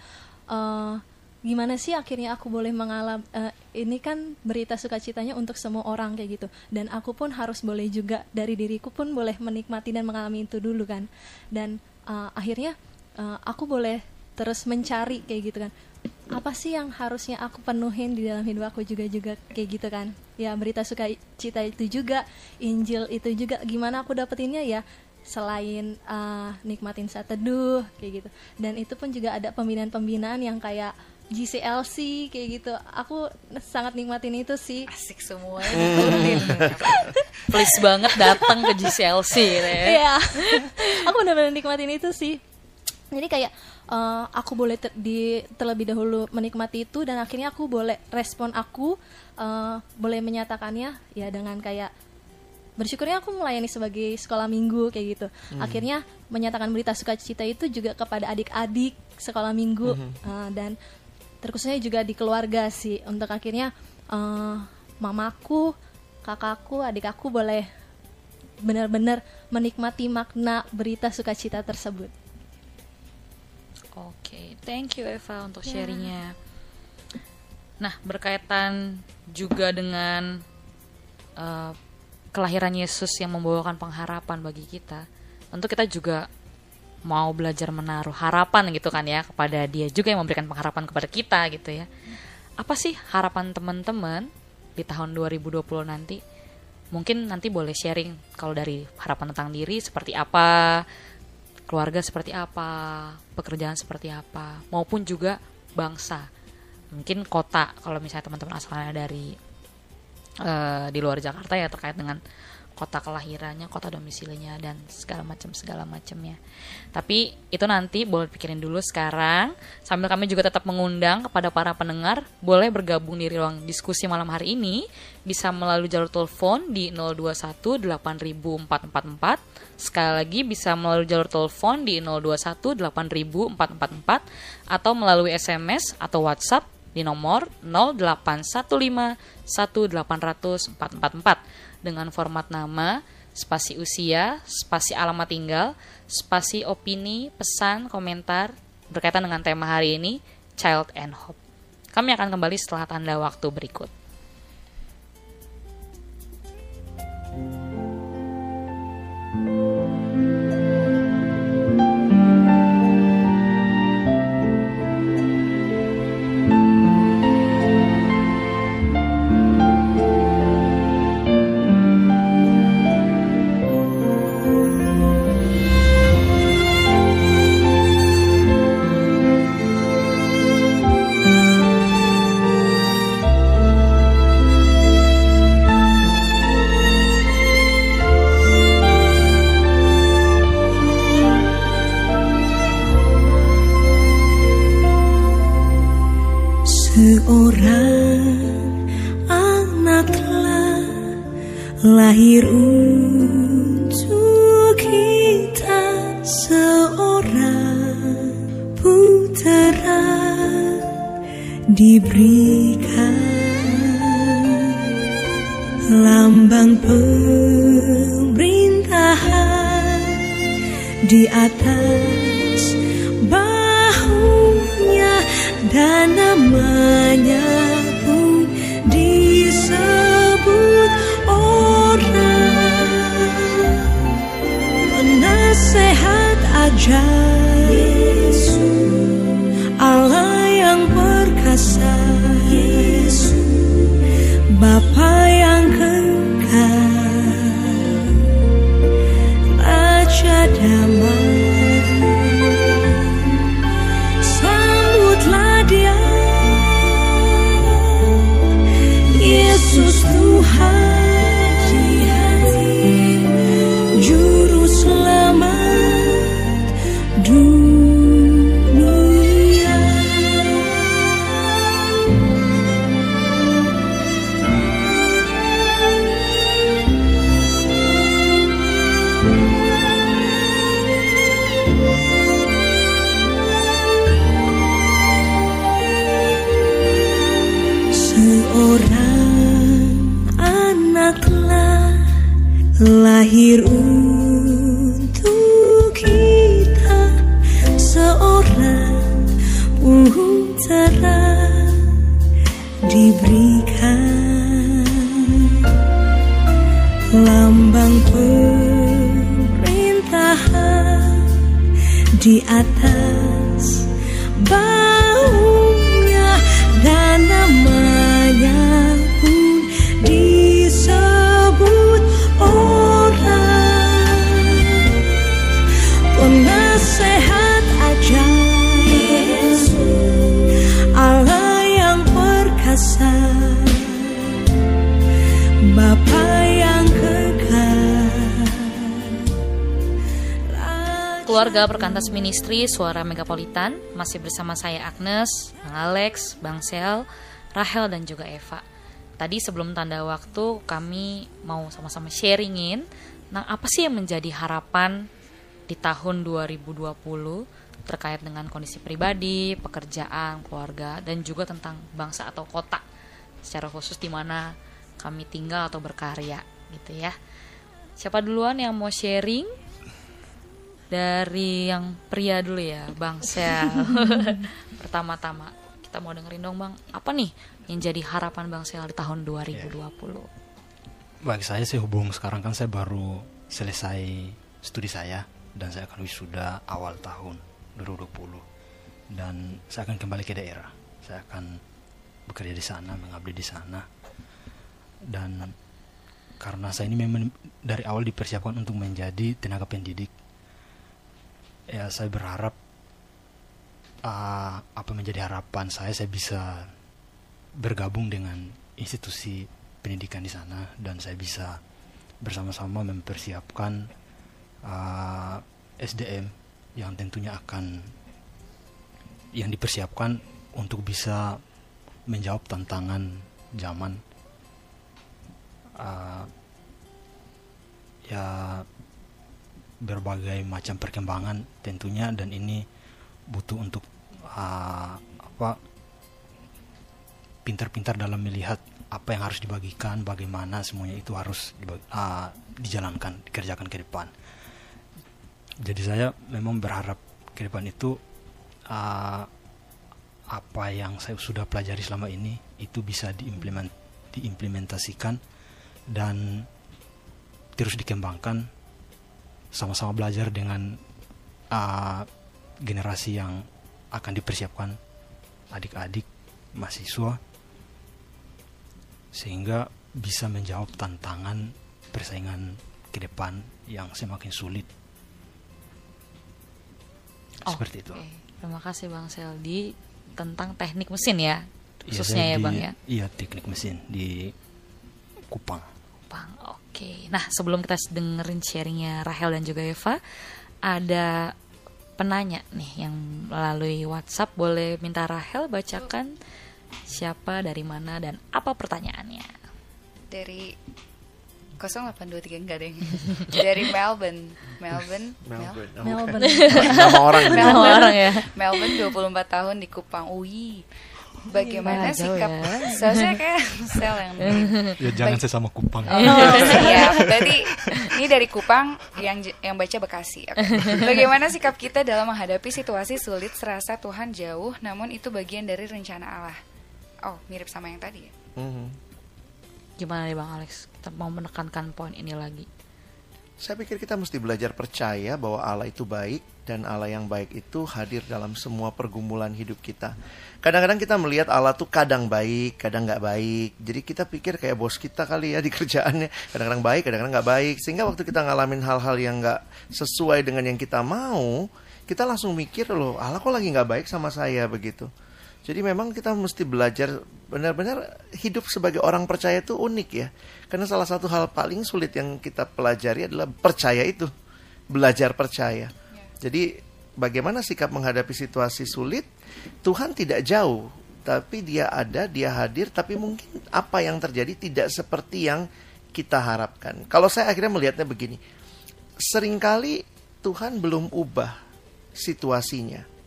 eh, gimana sih akhirnya aku boleh mengalami ini kan berita sukacitanya untuk semua orang kayak gitu dan aku pun harus boleh juga dari diriku pun boleh menikmati dan mengalami itu dulu kan dan uh, akhirnya uh, aku boleh terus mencari kayak gitu kan. Apa sih yang harusnya aku penuhin di dalam hidup aku juga juga kayak gitu kan? Ya berita sukacita itu juga Injil itu juga. Gimana aku dapetinnya? Ya selain uh, nikmatin saat teduh kayak gitu. Dan itu pun juga ada pembinaan-pembinaan yang kayak GCLC kayak gitu. Aku sangat nikmatin itu sih. Asik semua please banget datang ke GCLC gitu ya Iya, aku benar-benar nikmatin itu sih. Jadi kayak eh, aku boleh ter- di terlebih dahulu menikmati itu dan akhirnya aku boleh respon aku eh, boleh menyatakannya ya dengan kayak bersyukurnya aku melayani sebagai sekolah minggu kayak gitu. Akhirnya menyatakan berita sukacita itu juga kepada adik-adik sekolah minggu eh, dan terkhususnya juga di keluarga sih untuk akhirnya eh, mamaku, kakakku, adik aku boleh benar-benar menikmati makna berita sukacita tersebut. Oke, thank you Eva untuk sharingnya. Nah, berkaitan juga dengan uh, kelahiran Yesus yang membawakan pengharapan bagi kita, tentu kita juga mau belajar menaruh harapan gitu kan ya kepada dia juga yang memberikan pengharapan kepada kita gitu ya. Apa sih harapan teman-teman di tahun 2020 nanti? Mungkin nanti boleh sharing kalau dari harapan tentang diri seperti apa, keluarga seperti apa, pekerjaan seperti apa, maupun juga bangsa. Mungkin kota kalau misalnya teman-teman asalnya dari eh, di luar Jakarta ya terkait dengan kota kelahirannya, kota domisilinya dan segala macam segala macamnya. Tapi itu nanti boleh pikirin dulu sekarang. Sambil kami juga tetap mengundang kepada para pendengar boleh bergabung di ruang diskusi malam hari ini. Bisa melalui jalur telepon di 021 8444 sekali lagi bisa melalui jalur telepon di 021 8444 atau melalui SMS atau WhatsApp di nomor 0815 1800 444 dengan format nama, spasi usia, spasi alamat tinggal, spasi opini, pesan, komentar berkaitan dengan tema hari ini, Child and Hope. Kami akan kembali setelah tanda waktu berikut. Perkantas Ministry Suara Megapolitan masih bersama saya Agnes, Bang Alex, Bang Sel, Rahel dan juga Eva. Tadi sebelum tanda waktu kami mau sama-sama sharingin Nah apa sih yang menjadi harapan di tahun 2020 terkait dengan kondisi pribadi, pekerjaan, keluarga dan juga tentang bangsa atau kota secara khusus di mana kami tinggal atau berkarya gitu ya. Siapa duluan yang mau sharing? Dari yang pria dulu ya, Bang Sel. Pertama-tama kita mau dengerin dong Bang, apa nih yang jadi harapan Bang Sel di tahun 2020? Bagi saya sih hubung sekarang kan saya baru selesai studi saya dan saya akan wisuda awal tahun 2020 dan saya akan kembali ke daerah saya akan bekerja di sana mengabdi di sana dan karena saya ini memang dari awal dipersiapkan untuk menjadi tenaga pendidik ya saya berharap uh, apa menjadi harapan saya saya bisa bergabung dengan institusi pendidikan di sana dan saya bisa bersama-sama mempersiapkan uh, SDM yang tentunya akan yang dipersiapkan untuk bisa menjawab tantangan zaman uh, ya berbagai macam perkembangan tentunya dan ini butuh untuk uh, apa pintar-pintar dalam melihat apa yang harus dibagikan, bagaimana semuanya itu harus dibagi, uh, dijalankan, dikerjakan ke depan. Jadi saya memang berharap ke depan itu uh, apa yang saya sudah pelajari selama ini itu bisa diimplement, diimplementasikan dan terus dikembangkan sama-sama belajar dengan uh, generasi yang akan dipersiapkan adik-adik mahasiswa sehingga bisa menjawab tantangan persaingan ke depan yang semakin sulit. Oh, Seperti itu. Okay. Terima kasih Bang Seldi tentang teknik mesin ya, Iya, khususnya ya di- Bang ya. Iya, teknik mesin di Kupang. Kupang. Oke. Nah, sebelum kita dengerin sharingnya Rahel dan juga Eva, ada penanya nih yang melalui WhatsApp. Boleh minta Rahel bacakan siapa, dari mana, dan apa pertanyaannya? Dari 0823 enggak deh. Dari Melbourne. Melbourne. Melbourne. Mel- Oh, Melbourne. Nama orang. Nama orang ya. Melbourne 24 tahun di Kupang. Ui. Bagaimana jauh sikap ya. seharusnya kayak sel yang Ya jangan saya sama Kupang. Oh, siap. Berarti ini dari Kupang yang yang baca Bekasi. Oke. Bagaimana sikap kita dalam menghadapi situasi sulit serasa Tuhan jauh namun itu bagian dari rencana Allah. Oh, mirip sama yang tadi ya. Mhm. Gimana nih Bang Alex? Kita mau menekankan poin ini lagi. Saya pikir kita mesti belajar percaya bahwa Allah itu baik dan Allah yang baik itu hadir dalam semua pergumulan hidup kita. Kadang-kadang kita melihat Allah tuh kadang baik, kadang nggak baik. Jadi kita pikir kayak bos kita kali ya di kerjaannya. Kadang-kadang baik, kadang-kadang nggak baik. Sehingga waktu kita ngalamin hal-hal yang nggak sesuai dengan yang kita mau, kita langsung mikir loh, Allah kok lagi nggak baik sama saya begitu. Jadi memang kita mesti belajar benar-benar hidup sebagai orang percaya itu unik ya. Karena salah satu hal paling sulit yang kita pelajari adalah percaya itu. Belajar percaya. Jadi bagaimana sikap menghadapi situasi sulit? Tuhan tidak jauh, tapi dia ada, dia hadir, tapi mungkin apa yang terjadi tidak seperti yang kita harapkan. Kalau saya akhirnya melihatnya begini. Seringkali Tuhan belum ubah situasinya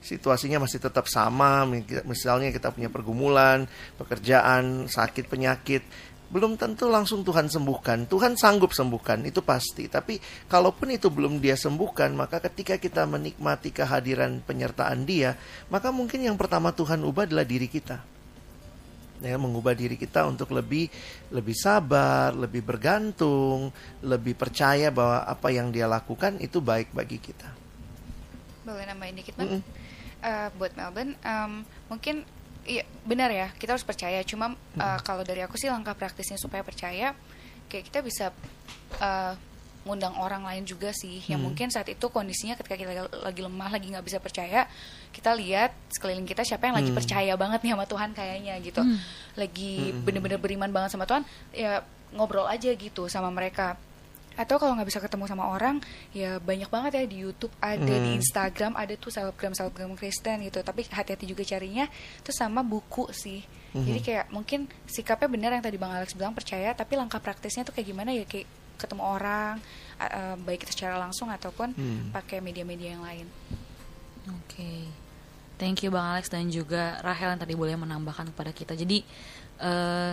situasinya masih tetap sama misalnya kita punya pergumulan pekerjaan sakit penyakit belum tentu langsung Tuhan sembuhkan Tuhan sanggup sembuhkan itu pasti tapi kalaupun itu belum dia sembuhkan maka ketika kita menikmati kehadiran penyertaan dia maka mungkin yang pertama Tuhan ubah adalah diri kita ya mengubah diri kita untuk lebih lebih sabar, lebih bergantung, lebih percaya bahwa apa yang dia lakukan itu baik bagi kita. Boleh nambahin dikit, Bang? Mm-mm. Eh, buat Melbourne, em, mungkin iya benar ya, kita harus percaya. Cuma eh, kalau dari aku sih langkah praktisnya supaya percaya, kayak kita bisa eh, ngundang orang lain juga sih, yang Hmm. mungkin saat itu kondisinya ketika kita lagi lemah, lagi nggak bisa percaya, kita lihat sekeliling kita siapa yang lagi Hmm. percaya banget nih sama Tuhan kayaknya gitu, Hmm. lagi Hmm. bener-bener beriman banget sama Tuhan, ya ngobrol aja gitu sama mereka atau kalau nggak bisa ketemu sama orang ya banyak banget ya di YouTube ada di Hmm. Instagram ada tuh selebgram selebgram Kristen gitu tapi hati-hati juga carinya terus sama buku sih Mhm. jadi kayak mungkin sikapnya benar yang tadi bang Alex bilang percaya tapi langkah praktisnya tuh kayak gimana ya kayak ketemu orang eh, baik itu secara langsung ataupun Hmm. pakai media-media yang lain Oke, thank you Bang Alex dan juga Rahel yang tadi boleh menambahkan kepada kita. Jadi eh,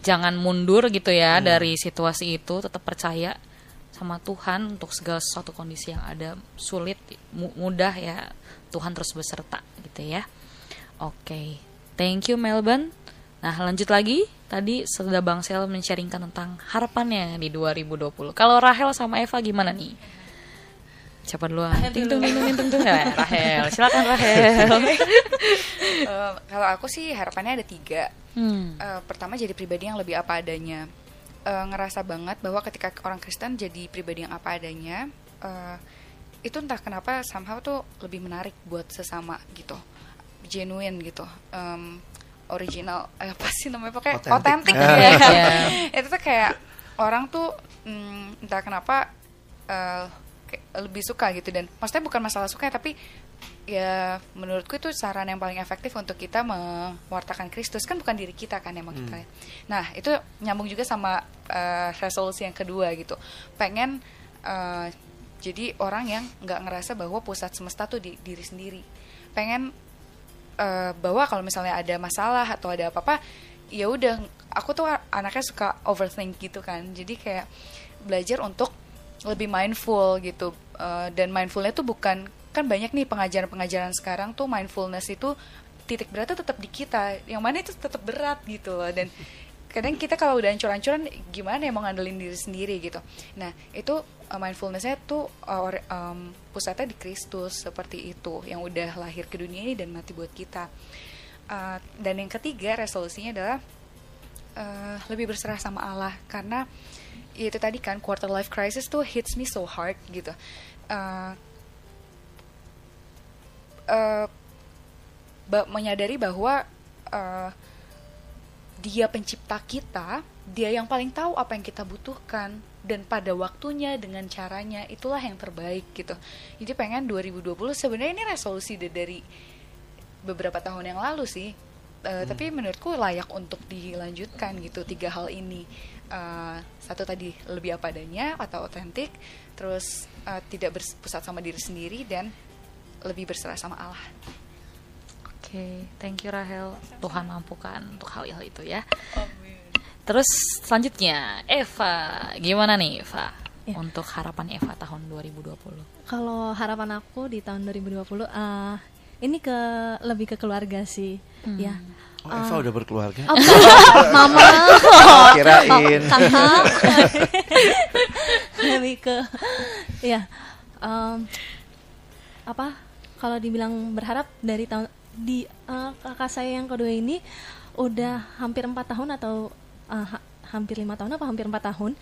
jangan mundur gitu ya Hmm. dari situasi itu, tetap percaya sama Tuhan untuk segala sesuatu kondisi yang ada sulit, mu- mudah ya Tuhan terus beserta gitu ya. Oke, thank you Melbourne. Nah lanjut lagi, tadi sudah Bang Sel men-sharingkan tentang harapannya di 2020. Kalau Rahel sama Eva gimana nih? Siapa duluan? Ting tung ting tung ting tung tung. Eh, Rahel, silakan Rahel. Eh, kalau aku sih harapannya ada tiga. Hmm. Eh, pertama jadi pribadi yang lebih apa adanya. Eh, ngerasa banget bahwa ketika orang Kristen jadi pribadi yang apa adanya, eh, itu entah kenapa somehow tuh lebih menarik buat sesama gitu, genuine gitu, Em, original, eh, apa sih namanya pokoknya Authentic. otentik Ah. ya. Iya. itu tuh kayak orang tuh mm, entah kenapa eh, kayak lebih suka gitu dan maksudnya bukan masalah suka ya, tapi ya menurutku itu saran yang paling efektif untuk kita mewartakan Kristus kan bukan diri kita kan yang mau kita lihat. Nah itu nyambung juga sama eh, resolusi yang kedua gitu. Pengen eh, jadi orang yang nggak ngerasa bahwa pusat semesta tuh di diri sendiri. Pengen eh, bahwa kalau misalnya ada masalah atau ada apa-apa ya udah aku tuh anaknya suka overthink gitu kan jadi kayak belajar untuk lebih mindful gitu. Eh, dan mindfulnya tuh bukan kan banyak nih pengajaran-pengajaran sekarang tuh mindfulness itu titik beratnya tetap di kita. Yang mana itu tetap berat gitu loh. Dan kadang kita kalau udah ancur-ancuran gimana ya mau ngandelin diri sendiri gitu. Nah itu uh, mindfulnessnya tuh uh, um, pusatnya di Kristus seperti itu. Yang udah lahir ke dunia ini dan mati buat kita. Uh, dan yang ketiga resolusinya adalah uh, lebih berserah sama Allah. Karena ya itu tadi kan quarter life crisis tuh hits me so hard gitu Uh, uh, ba- menyadari bahwa uh, dia pencipta kita, dia yang paling tahu apa yang kita butuhkan dan pada waktunya dengan caranya itulah yang terbaik gitu. Jadi pengen 2020 sebenarnya ini resolusi da- dari beberapa tahun yang lalu sih. Eh, Tapi menurutku layak untuk dilanjutkan gitu tiga hal ini. Eh, satu tadi lebih apa adanya atau otentik, terus eh, tidak berpusat sama diri sendiri dan lebih berserah sama Allah. Oke, thank you Rahel. Tuhan mampukan untuk hal-hal itu ya. Terus selanjutnya Eva, gimana nih Eva? Ya. Untuk harapan Eva tahun 2020. Kalau harapan aku di tahun 2020 eh, ini ke lebih ke keluarga sih, ya. Oh, Eva udah berkeluarga. Mama. Kirain. Kakak. lebih ke ya em, apa kalau dibilang berharap dari tahun di eh, kakak saya yang kedua ini udah hampir empat tahun atau eh, ha- hampir lima tahun apa hampir empat tahun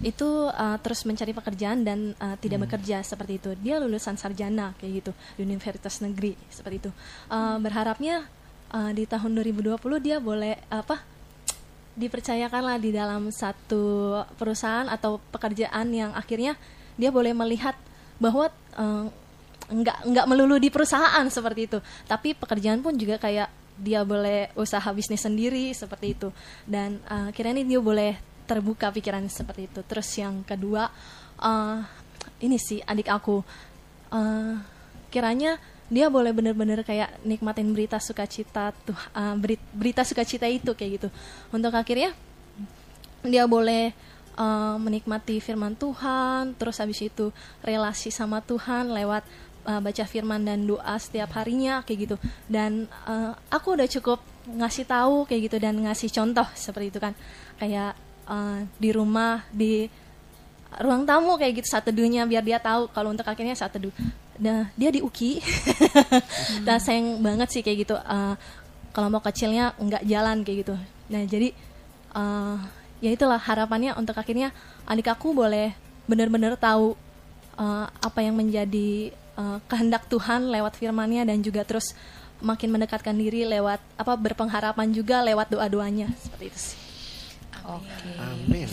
itu eh, terus mencari pekerjaan dan eh, tidak bekerja seperti itu dia lulusan sarjana kayak gitu universitas negeri seperti itu Eh, berharapnya eh, di tahun 2020 dia boleh apa dipercayakanlah di dalam satu perusahaan atau pekerjaan yang akhirnya dia boleh melihat bahwa eh, nggak nggak melulu di perusahaan seperti itu. Tapi pekerjaan pun juga kayak dia boleh usaha bisnis sendiri seperti itu. Dan eh, akhirnya ini dia boleh terbuka pikiran seperti itu. Terus yang kedua eh, ini sih adik aku. Eh, kiranya dia boleh bener-bener kayak nikmatin berita sukacita tuh beri- berita sukacita itu kayak gitu untuk akhirnya dia boleh uh, menikmati firman Tuhan, terus habis itu relasi sama Tuhan lewat uh, baca firman dan doa setiap harinya kayak gitu. Dan uh, aku udah cukup ngasih tahu kayak gitu dan ngasih contoh seperti itu kan. Kayak uh, di rumah di ruang tamu kayak gitu saat teduhnya biar dia tahu kalau untuk akhirnya saat teduh. Nah, dia di UKI. Dan sayang banget sih kayak gitu. uh, kalau mau kecilnya nggak jalan kayak gitu. Nah, jadi uh, ya itulah harapannya untuk akhirnya adik aku boleh benar-benar tahu uh, apa yang menjadi uh, kehendak Tuhan lewat firman-Nya dan juga terus makin mendekatkan diri lewat apa berpengharapan juga lewat doa-doanya seperti itu sih. Oke. Amin.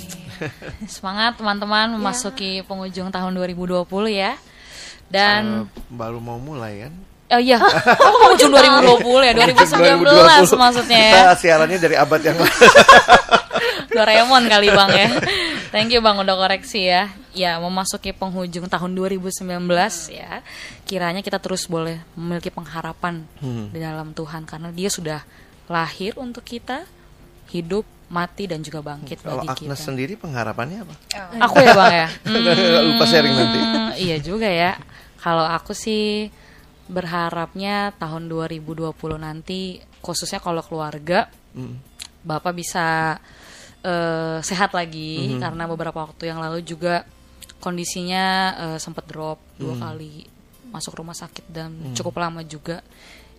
Semangat teman-teman memasuki penghujung tahun 2020 ya. Dan Eh, baru mau mulai kan? oh iya, oh, penghujung 2020 ya, 2019 maksudnya ya. Kita siarannya dari abad yang lalu. Doraemon kali Bang ya. Thank you Bang udah koreksi ya. Ya, memasuki penghujung tahun 2019 ya. Kiranya kita terus boleh memiliki pengharapan Hmm. di dalam Tuhan karena Dia sudah lahir untuk kita, hidup, mati dan juga bangkit Kalau bagi Agnes kita. sendiri pengharapannya apa? Aku ya Bang ya. Lupa sharing nanti. Hmm, Iya juga ya. Kalau aku sih berharapnya tahun 2020 nanti khususnya kalau keluarga Hmm. Bapak bisa eh, sehat lagi Mhm. karena beberapa waktu yang lalu juga kondisinya eh, sempat drop dua kali masuk rumah sakit dan cukup lama juga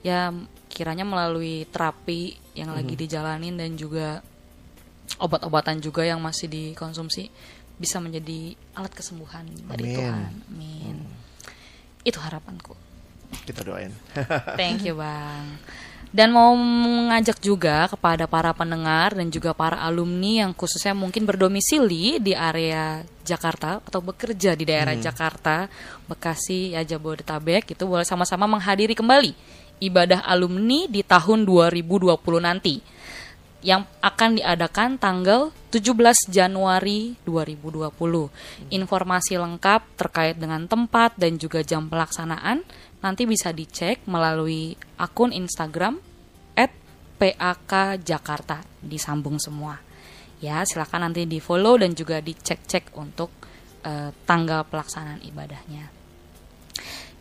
ya kiranya melalui terapi yang lagi dijalanin dan juga obat-obatan juga yang masih dikonsumsi bisa menjadi alat kesembuhan dari Amin. Tuhan amin itu harapanku Kita doain. Thank you bang. Dan mau mengajak juga kepada para pendengar dan juga para alumni yang khususnya mungkin berdomisili di area Jakarta atau bekerja di daerah Jakarta, Bekasi, ya Jabodetabek itu boleh sama-sama menghadiri kembali ibadah alumni di tahun 2020 nanti yang akan diadakan tanggal 17 Januari 2020. Informasi lengkap terkait dengan tempat dan juga jam pelaksanaan nanti bisa dicek melalui akun Instagram PAK Jakarta disambung semua. Ya, silakan nanti di follow dan juga dicek-cek untuk eh, tanggal pelaksanaan ibadahnya.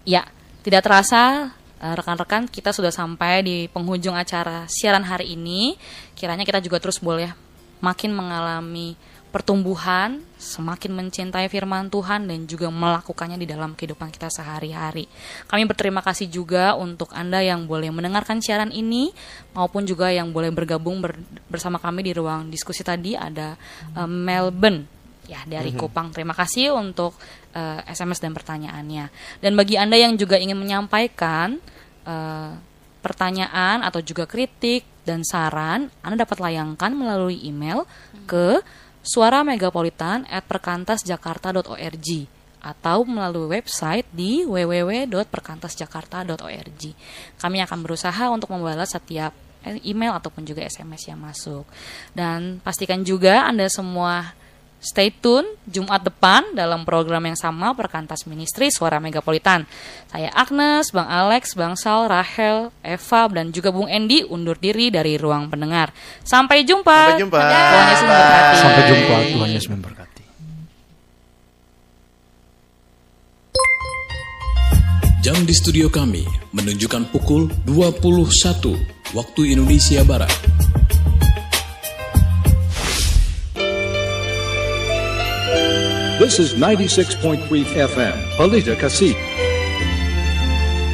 Ya, tidak terasa rekan-rekan kita sudah sampai di penghujung acara siaran hari ini. Kiranya kita juga terus boleh makin mengalami pertumbuhan, semakin mencintai firman Tuhan dan juga melakukannya di dalam kehidupan kita sehari-hari. Kami berterima kasih juga untuk Anda yang boleh mendengarkan siaran ini maupun juga yang boleh bergabung ber- bersama kami di ruang diskusi tadi ada eh, Melbourne ya dari Kupang. Terima kasih untuk eh, SMS dan pertanyaannya. Dan bagi Anda yang juga ingin menyampaikan eh, pertanyaan atau juga kritik dan saran, Anda dapat layangkan melalui email ke suara megapolitan at perkantasjakarta.org atau melalui website di www.perkantasjakarta.org. Kami akan berusaha untuk membalas setiap email ataupun juga SMS yang masuk. Dan pastikan juga Anda semua Stay tune Jumat depan dalam program yang sama Perkantas Ministry Suara Megapolitan. Saya Agnes, Bang Alex, Bang Sal, Rahel, Eva, dan juga Bung Endi undur diri dari ruang pendengar. Sampai jumpa. Sampai jumpa. Tuhan Yesus memberkati. Sampai jumpa Tuhan Yesus memberkati. Jam di studio kami menunjukkan pukul 21 waktu Indonesia Barat. This is 96.3 FM, Palita Kasih.